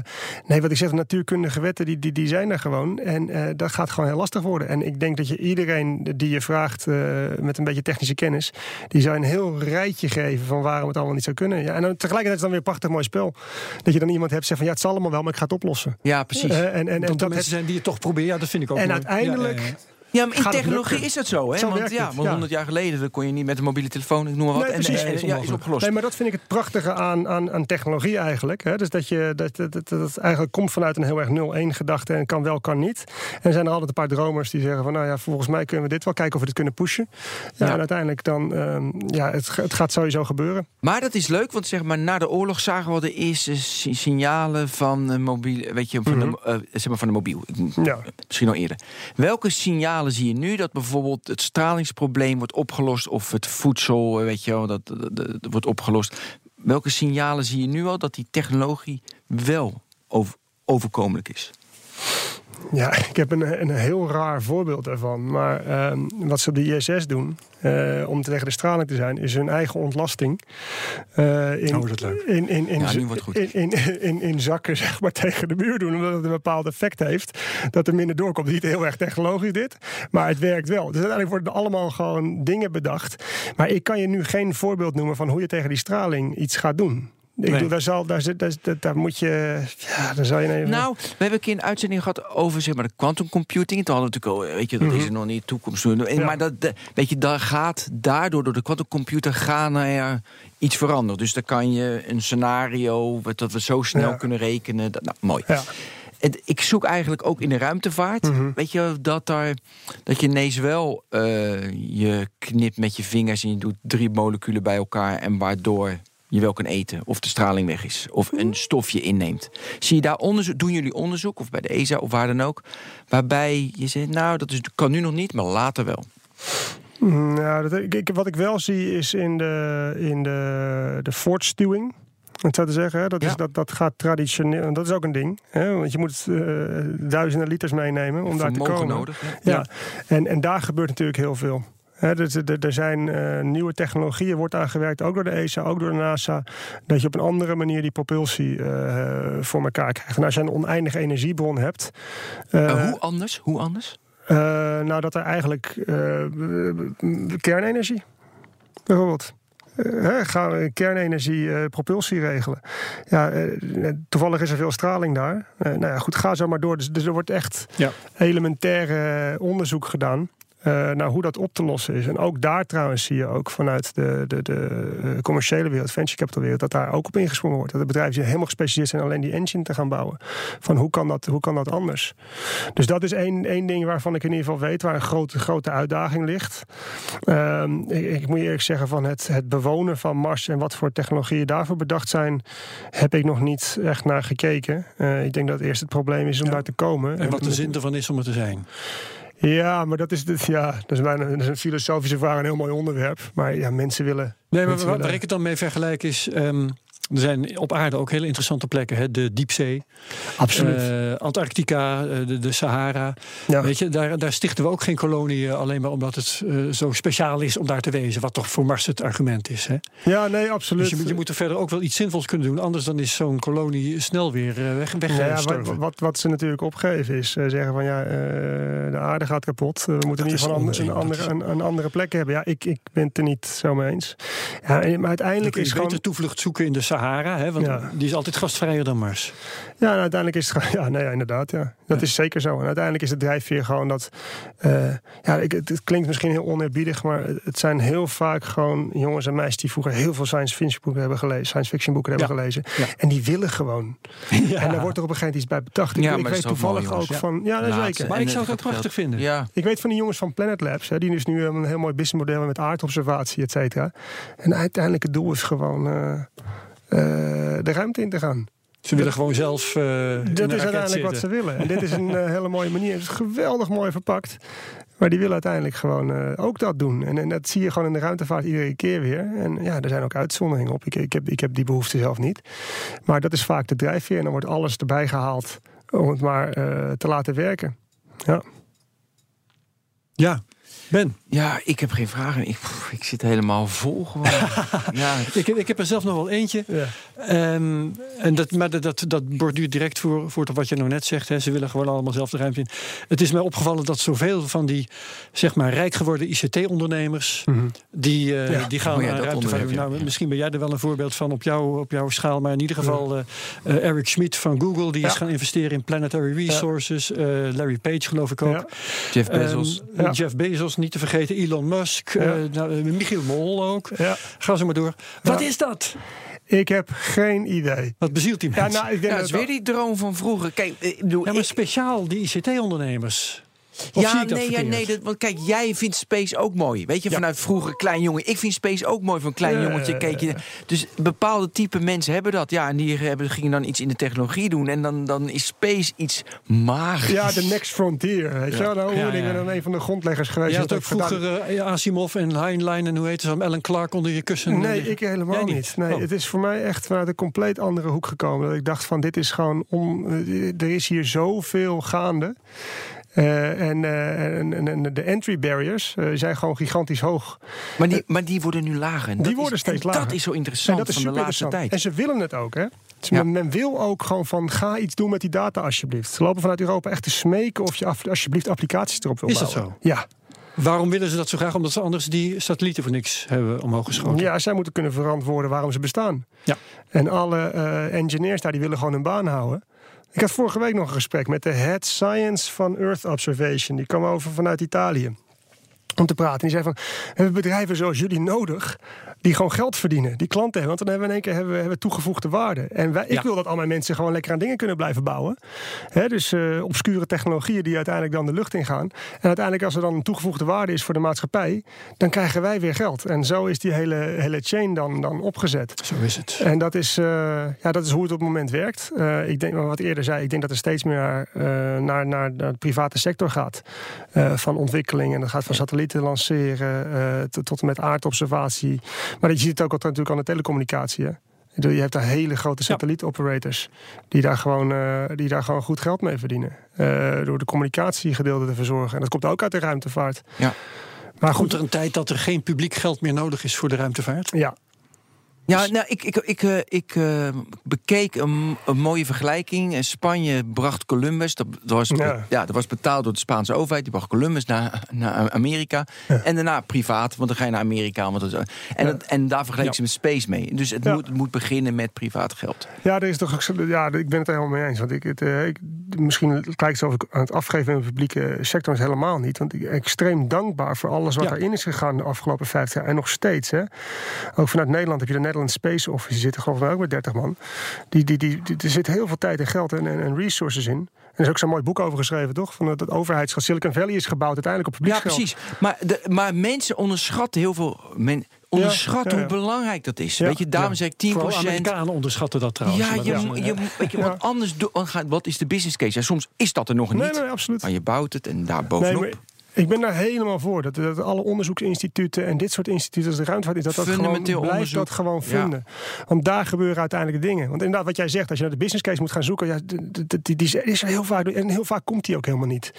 nee, wat ik zeg, natuurkundige wetten, die, die, die zijn er gewoon. En eh, dat gaat gewoon heel lastig worden. En ik denk dat je iedereen die je vraagt eh, met een beetje technische kennis... die zou een heel rijtje geven van waarom het allemaal niet zou kunnen. Ja, en dan, tegelijkertijd is het dan weer een prachtig mooi spel. Dat je dan iemand hebt zeggen van ja, het zal allemaal wel, maar ik ga het oplossen. Ja, precies. Eh, en, en, en, dat er dat mensen zijn die het toch proberen. Ja, dat vind ik ook en mooi. uiteindelijk... Ja, maar in technologie is dat zo, hè? Zo want ja, ja. 100 jaar geleden dan kon je niet met een mobiele telefoon, ik noem maar wat. Nee, en, precies. en- en- is ja, is opgelost. Nee, maar dat vind ik het prachtige aan, aan, aan technologie eigenlijk. Hè? Dus dat je dat, dat, dat, dat eigenlijk komt vanuit een heel erg 0-1 gedachte en kan wel, kan niet. En er zijn er altijd een paar dromers die zeggen van nou ja, volgens mij kunnen we dit wel kijken of we dit kunnen pushen. Ja, Ja. En uiteindelijk dan, ehm, ja, het, het gaat sowieso gebeuren. Maar dat is leuk, want zeg maar, na de oorlog zagen we de eerste si- signalen van, eh, mobiel, weet je, van, de, eh, zeg maar van de mobiel. Ja. Misschien al eerder. Welke signalen zie je nu dat bijvoorbeeld het stralingsprobleem wordt opgelost of het voedsel, eh, weet je wel, dat- dat wordt opgelost? Welke signalen zie je nu al dat die technologie wel over, overkomelijk is? Ja, ik heb een, een heel raar voorbeeld daarvan. Maar ehm, wat ze op de ISS doen, eh, om tegen de straling te zijn, is hun eigen ontlasting. eh, in, Oh, dat leuk. In, in, in, Ja, nu wordt het goed. in, in, in, in zakken zeg maar, tegen de muur doen, omdat het een bepaald effect heeft. Dat er minder doorkomt. Niet heel erg technologisch dit, maar het werkt wel. Dus uiteindelijk worden er allemaal gewoon dingen bedacht. Maar ik kan je nu geen voorbeeld noemen van hoe je tegen die straling iets gaat doen. Ik Nee. bedoel, daar, zal, daar, zit- daar, daar, moet je. Ja, daar zou je even. Nou, we hebben een keer een uitzending gehad over zeg maar, de quantum computing. Toen hadden we natuurlijk al, weet je, dat is er nog niet toekomst. Mhm. Ja. Maar dat, de- weet je, daar gaat daardoor, door de quantumcomputer, gaan er iets veranderen. Dus dan kan je een scenario, wat- dat we zo snel Ja. kunnen rekenen. Dat, nou, mooi. Ja. En ik zoek eigenlijk ook in de ruimtevaart, Mhm. weet je, dat, daar, dat je ineens wel eh, je knipt met je vingers en je doet drie moleculen bij elkaar en waardoor je wel kan eten of de straling weg is of een stofje inneemt. Zie je daar onderzoek, doen jullie onderzoek of bij de ESA of waar dan ook, waarbij je zegt, nou dat is, kan nu nog niet, maar later wel. Nou, dat, ik, ik- wat ik wel zie is in de, in de, de voortstuwing. om het zo te zeggen, dat, Ja. is, dat, dat gaat traditioneel. en Dat is ook een ding. Hè, want je moet eh, duizenden liters meenemen om daar te komen. nodig. Ja. En, en daar gebeurt natuurlijk heel veel. Dus er, zijn eh, nieuwe technologieën, wordt aangewerkt, ook door de ESA, ook door de NASA, dat je op een andere manier die propulsie eh, voor elkaar krijgt. En als je een oneindige energiebron hebt. eh, hoe anders? Hoe anders? nou, dat er eigenlijk kernenergie, bijvoorbeeld. Gaan we kernenergie eh, propulsie regelen. Ja, toevallig is er veel straling daar. Eh, nou ja, goed, ga zo maar door. Dus, dus er wordt echt Ja. elementaire onderzoek gedaan. Eh, naar hoe dat op te lossen is. En ook daar trouwens zie je ook vanuit de, de, de eh, commerciële wereld, venture capital wereld, dat daar ook op ingesprongen wordt. Dat de bedrijven helemaal gespecialiseerd zijn alleen die engine te gaan bouwen. Van hoe kan dat, hoe kan dat anders? Dus dat is één, één ding waarvan ik in ieder geval weet waar een grote, grote uitdaging ligt. Ehm, ik, ik moet je eerlijk zeggen, van het, het bewonen van Mars en wat voor technologieën daarvoor bedacht zijn, heb ik nog niet echt naar gekeken. Eh, ik denk dat eerst het probleem is om Ja. daar te komen. En wat de zin ervan is om er te zijn. Ja, maar dat is, dit, ja, dat is, bijna, dat is een filosofische vraag, een heel mooi onderwerp. Maar ja, mensen willen. Nee, maar waar, willen- waar ik het dan mee vergelijk is. ehm, er zijn op aarde ook hele interessante plekken. Hè? De diepzee, Absoluut. eh, Antarctica, eh, de, de Sahara. ja. Weet je, daar, daar stichten we ook geen koloniën alleen maar omdat het eh, zo speciaal is om daar te wezen. Wat toch voor Mars het argument is. Hè? ja, nee, absoluut. Dus je, moet- je moet er verder ook wel iets zinvols kunnen doen. Anders dan is zo'n kolonie snel weer eh, weg, ja, wat, wat, wat ze natuurlijk opgeven is eh, zeggen van ja, eh, de aarde gaat kapot. Eh, we moeten in ieder geval een, andere, een, een andere plek hebben. Ja, ik, ik ben het er niet zo mee eens. Ja, maar uiteindelijk is beter gewoon. toevlucht zoeken in de Sahara. Hè? Want Ja. die is altijd gastvrijer dan Mars. Ja, en uiteindelijk is het gewoon. Ja, nee, ja, inderdaad. Ja. Dat Ja. is zeker zo. En uiteindelijk is de drijfveer gewoon dat. eh, ja, ik, het, het klinkt misschien heel oneerbiedig, maar het- het zijn heel vaak gewoon jongens en meisjes die vroeger heel veel science fiction boeken hebben gelezen. Science fiction boeken hebben Ja. gelezen. Ja. En die willen gewoon. En daar wordt er op een gegeven moment iets bij bedacht. Ik, Ja, ik maar weet dat is toch toevallig mooi, ook van. Ja, dat zeker. Maar ik zou het het prachtig geld- vinden. Ja. Ik weet van die jongens van Planet Labs, hè, die dus nu een heel mooi businessmodel hebben met aardobservatie, et cetera. En uiteindelijk het doel is gewoon eh, eh, de ruimte in te gaan. Ze willen gewoon zelf. eh, Dat is uiteindelijk wat ze willen. En dit is een eh, hele mooie manier. Het is geweldig mooi verpakt. Maar die willen uiteindelijk gewoon eh, ook dat doen. En, en dat zie je gewoon in de ruimtevaart iedere keer weer. En ja, er zijn ook uitzonderingen op. Ik, ik, heb, ik heb die behoefte zelf niet. Maar dat is vaak de drijfveer. En dan wordt alles erbij gehaald om het maar eh, te laten werken. Ja. Ja, Ben. Ja, ik heb geen vragen. Ik, ik zit helemaal vol gewoon. ja, Ik, heb- ik heb er zelf nog wel eentje. Ja. Ehm, en dat, maar dat, dat, dat borduurt direct voor, voor wat je nou net zegt. Hè. Ze willen gewoon allemaal zelf de ruimte in. Het is mij opgevallen dat zoveel van die zeg maar, rijk geworden ICT-ondernemers... die, eh, Ja. die gaan ruimtevaart. onderwerp, ja. Nou, Misschien ben jij er wel een voorbeeld van op, jou, op jouw schaal. Maar in ieder geval eh, eh, Eric Schmidt van Google... die is gaan investeren in Planetary Resources. Larry Page geloof ik ook. Jeff Bezos. Ehm, Jeff Bezos, niet te vergeten. Elon Musk. Nou, Michiel Mol ook. Ga zo maar door. Wat is dat? Ik heb geen idee. Wat bezielt die Ja, mensen? nou, ik denk Ja, dat is dat- weer die droom van vroeger. Kijk, eh, ik bedoel, Ja, maar ik- speciaal die ICT-ondernemers. Of zie ja, ik dat nee, ja, nee dat, want kijk, jij vindt Space ook mooi. Weet je, Ja. vanuit vroeger klein jongen. Ik vind Space ook mooi van klein Ja, jongetje. Keek je, dus bepaalde type mensen hebben dat. Ja, en die hebben, gingen dan iets in de technologie doen. En dan, dan is Space iets magisch. Ja, de next frontier. Weet je wel? Nou, Ja, ik ben ja. dan een van de grondleggers geweest. Je had ook vroeger eh, Asimov en Heinlein en hoe heet ze, Ellen Clark onder je kussen. Nee, liggen. ik helemaal niet. niet? Nee, Oh. Het is voor mij echt vanuit een compleet andere hoek gekomen. Dat ik dacht van dit is gewoon om, eh, er is hier zoveel gaande. Eh, en, eh, en, en, en de entry barriers eh, zijn gewoon gigantisch hoog. Maar, die, maar die worden nu lager. En Die dat worden is, steeds en lager. Dat is zo En interessant dat is van de laatste tijd. En ze willen het ook, hè? Dus Ja. men, wil ook gewoon van ga iets doen met die data alsjeblieft. Ze lopen vanuit Europa echt te smeken of je af- alsjeblieft applicaties erop wil Is dat bouwen. zo? Ja. Waarom willen ze dat zo graag? Omdat ze anders die satellieten voor niks hebben omhoog geschoten. Ja, zij moeten kunnen verantwoorden waarom ze bestaan. Ja. En alle eh, engineers daar, die willen gewoon hun baan houden. Ik had vorige week nog een gesprek met de head science van Earth Observation. Die kwam over vanuit Italië. Om te praten. Die zei van, we hebben bedrijven zoals jullie nodig... die gewoon geld verdienen, die klanten hebben. Want dan hebben we in één keer hebben we, hebben toegevoegde waarde. En wij, ik Ja. wil dat al mijn mensen gewoon lekker aan dingen kunnen blijven bouwen. Dus eh, obscure technologieën die uiteindelijk dan de lucht ingaan. En uiteindelijk als er dan een toegevoegde waarde is voor de maatschappij... dan krijgen wij weer geld. En zo is die hele, hele chain dan, dan opgezet. Zo is het. En dat is, eh, ja, dat is hoe het op het moment werkt. Eh, ik denk, wat ik eerder zei, ik denk dat er steeds meer naar, naar, naar de private sector gaat. van ontwikkeling. En dat gaat van satellieten lanceren tot, tot en met aardobservatie. Maar je ziet het ook altijd natuurlijk aan de telecommunicatie. Hè? Je hebt daar hele grote satellietoperators die daar gewoon, eh, die daar gewoon goed geld mee verdienen. Eh, door de communicatiegedeelte te verzorgen. En dat komt ook uit de ruimtevaart. Ja. Maar Komt goed, er een tijd dat er geen publiek geld meer nodig is voor de ruimtevaart? ja. Ja, nou, ik, ik, ik, eh, ik eh, bekeek een, een mooie vergelijking. Spanje bracht Columbus, dat, dat was, Ja. ja. dat was betaald door de Spaanse overheid. Die bracht Columbus naar, naar Amerika. En daarna privaat, want dan ga je naar Amerika. Want dat, en, dat- en daar vergeleek ze met Space mee. Dus het, moet, het moet beginnen met privaat geld. Ja, er is toch, ook ja, ik ben het er helemaal mee eens. Want ik, het, eh, ik, misschien lijkt het alsof ik aan het afgeven in de publieke sector is helemaal niet. Want ik ben extreem dankbaar voor alles wat erin is gegaan de afgelopen 50 jaar. En nog steeds. Hè. Ook vanuit Nederland heb je de Netherlands Space Office. Zitten geloof ik ook met 30 man. Die, die, die, die- er zit heel veel tijd en geld en, en, en resources in. En er is ook zo'n mooi boek over geschreven, toch? Van dat, overheidsgeld. Silicon Valley is gebouwd uiteindelijk op Ja, publieksgeld. precies. Maar, de, maar mensen onderschatten heel veel. Men onderschatten ja, ja. hoe belangrijk dat is. Ja, Weet je, daarom ja. zeg ik 10 Vooral Amerikanen onderschatten dat trouwens. Ja, je, je, weet je, want anders do- wat is de business case? Ja, soms is dat er nog niet. Nee, nee, absoluut. Maar je bouwt het en daar Nee, bovenop. maar ik ben daar helemaal voor. Dat, dat alle onderzoeksinstituten en dit soort instituten als de ruimtevaart is, dat dat gewoon blijft dat gewoon Ja. vinden. Want daar gebeuren uiteindelijk dingen. Want inderdaad, wat jij zegt, als je naar de business case moet gaan zoeken, ja, die, die is er heel vaak en heel vaak komt die ook helemaal niet.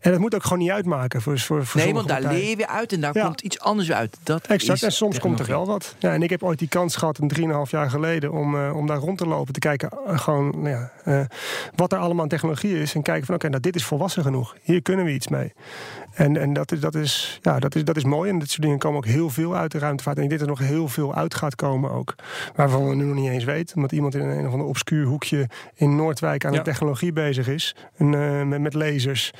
En dat moet ook gewoon niet uitmaken voor, voor, voor nee, want daar partijen. leer je weer uit en daar Ja. komt iets anders uit. Dat Exact, is en soms komt er wel wat. Ja, en ik heb ooit die kans gehad, een 3,5 jaar geleden, om, eh, om daar rond te lopen. Te kijken eh, gewoon, nou ja, eh, wat er allemaal aan technologie is. En kijken van, oké, nou, dit is volwassen genoeg. Hier kunnen we iets mee. En, en dat, is, dat, is, ja, dat, is, dat is mooi. En dit soort dingen komen ook heel veel uit de ruimtevaart. En ik denk dat er nog heel veel uit gaat komen ook. Waarvan we nu nog niet eens weten. Omdat iemand in een, een of ander obscuur hoekje in Noordwijk aan Ja. de technologie bezig is. En, eh, met, met lasers.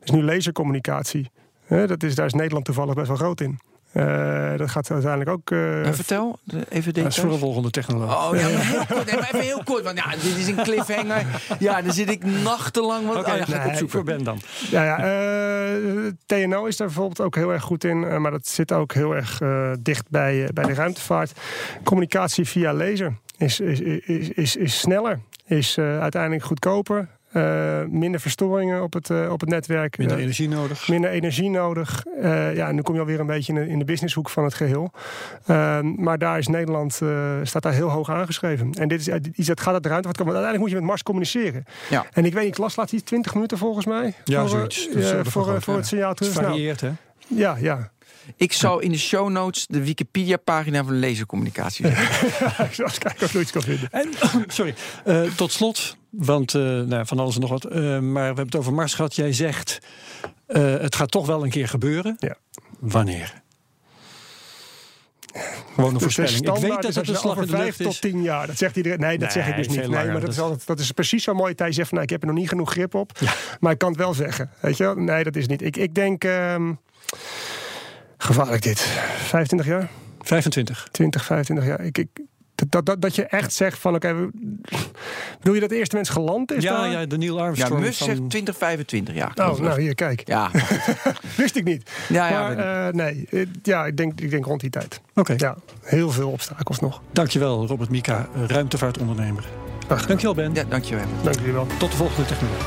Dus nu lasercommunicatie. Hè, dat is, daar is Nederland toevallig best wel groot in. Eh, dat gaat uiteindelijk ook. eh, En vertel, de- even Dat is details. voor een volgende technoloog. Oh ja, maar heel kort. Nee, maar even heel kort. Want ja, dit is een cliffhanger. Ja, daar zit ik nachtenlang. Wat, oh, ja, dan ik nee, opzoeken voor Ben dan. Ja, ja eh, TNO is daar bijvoorbeeld ook heel erg goed in. maar dat zit ook heel erg eh, dicht bij, bij de ruimtevaart. Communicatie via laser is, is, is, is, is sneller. Is eh, uiteindelijk goedkoper. Eh, minder verstoringen op het, eh, op het netwerk. Minder eh, energie nodig. Minder energie nodig. Eh, ja, en nu kom je alweer een beetje in de, in de businesshoek van het geheel. Eh, maar daar is Nederland eh, staat daar heel hoog aangeschreven. En dit is iets dat gaat uit de ruimtevaart komen. Want uiteindelijk moet je met Mars communiceren. Ja. En ik weet niet, ik las laat hij 20 minuten volgens mij. Ja, voor, zoiets. voor, voor ja. het signaal Het terug. Nou, varieert, hè? ja, ja. Ik zal in de show notes de Wikipedia-pagina van lasercommunicatie zetten. ik zal eens kijken of ik zoiets kan vinden. En, sorry, tot slot, want eh, nou, van alles en nog wat. eh, maar we hebben het over Mars gehad. Jij zegt, eh, het gaat toch wel een keer gebeuren. Ja. Wanneer? Gewoon een Dus voorspelling. Ik weet dat het een slag in vijf tot is. tien jaar. Dat zegt iedereen. Nee, dat zeg ik dus niet. Nee, maar dat is, altijd, dat is precies zo mooi. Thijs zegt van, nou, ik heb er nog niet genoeg grip op. Maar ik kan het wel zeggen. Weet je wel? Nee, dat is niet. Ik, ik denk... ehm, gevaarlijk dit. 25 jaar? 25. 20, 25 jaar. Ik, ik, dat, dat, dat, je echt zegt van, oké... bedoel je dat de eerste mens geland is Ja, daar? ja, de Neil Ja, Armstrong. Mus van- zegt 2025 jaar. Oh, nou hier, kijk. Ja, Wist ik niet. ja, ja. maar eh, nee, eh, ja, ik denk, ik denk rond die tijd. Oké, Ja, heel veel obstakels nog. dankjewel Robert Mika, ruimtevaartondernemer. Dankjewel Ben. ja, dankjewel. Dank jullie wel. Tot de volgende technologie.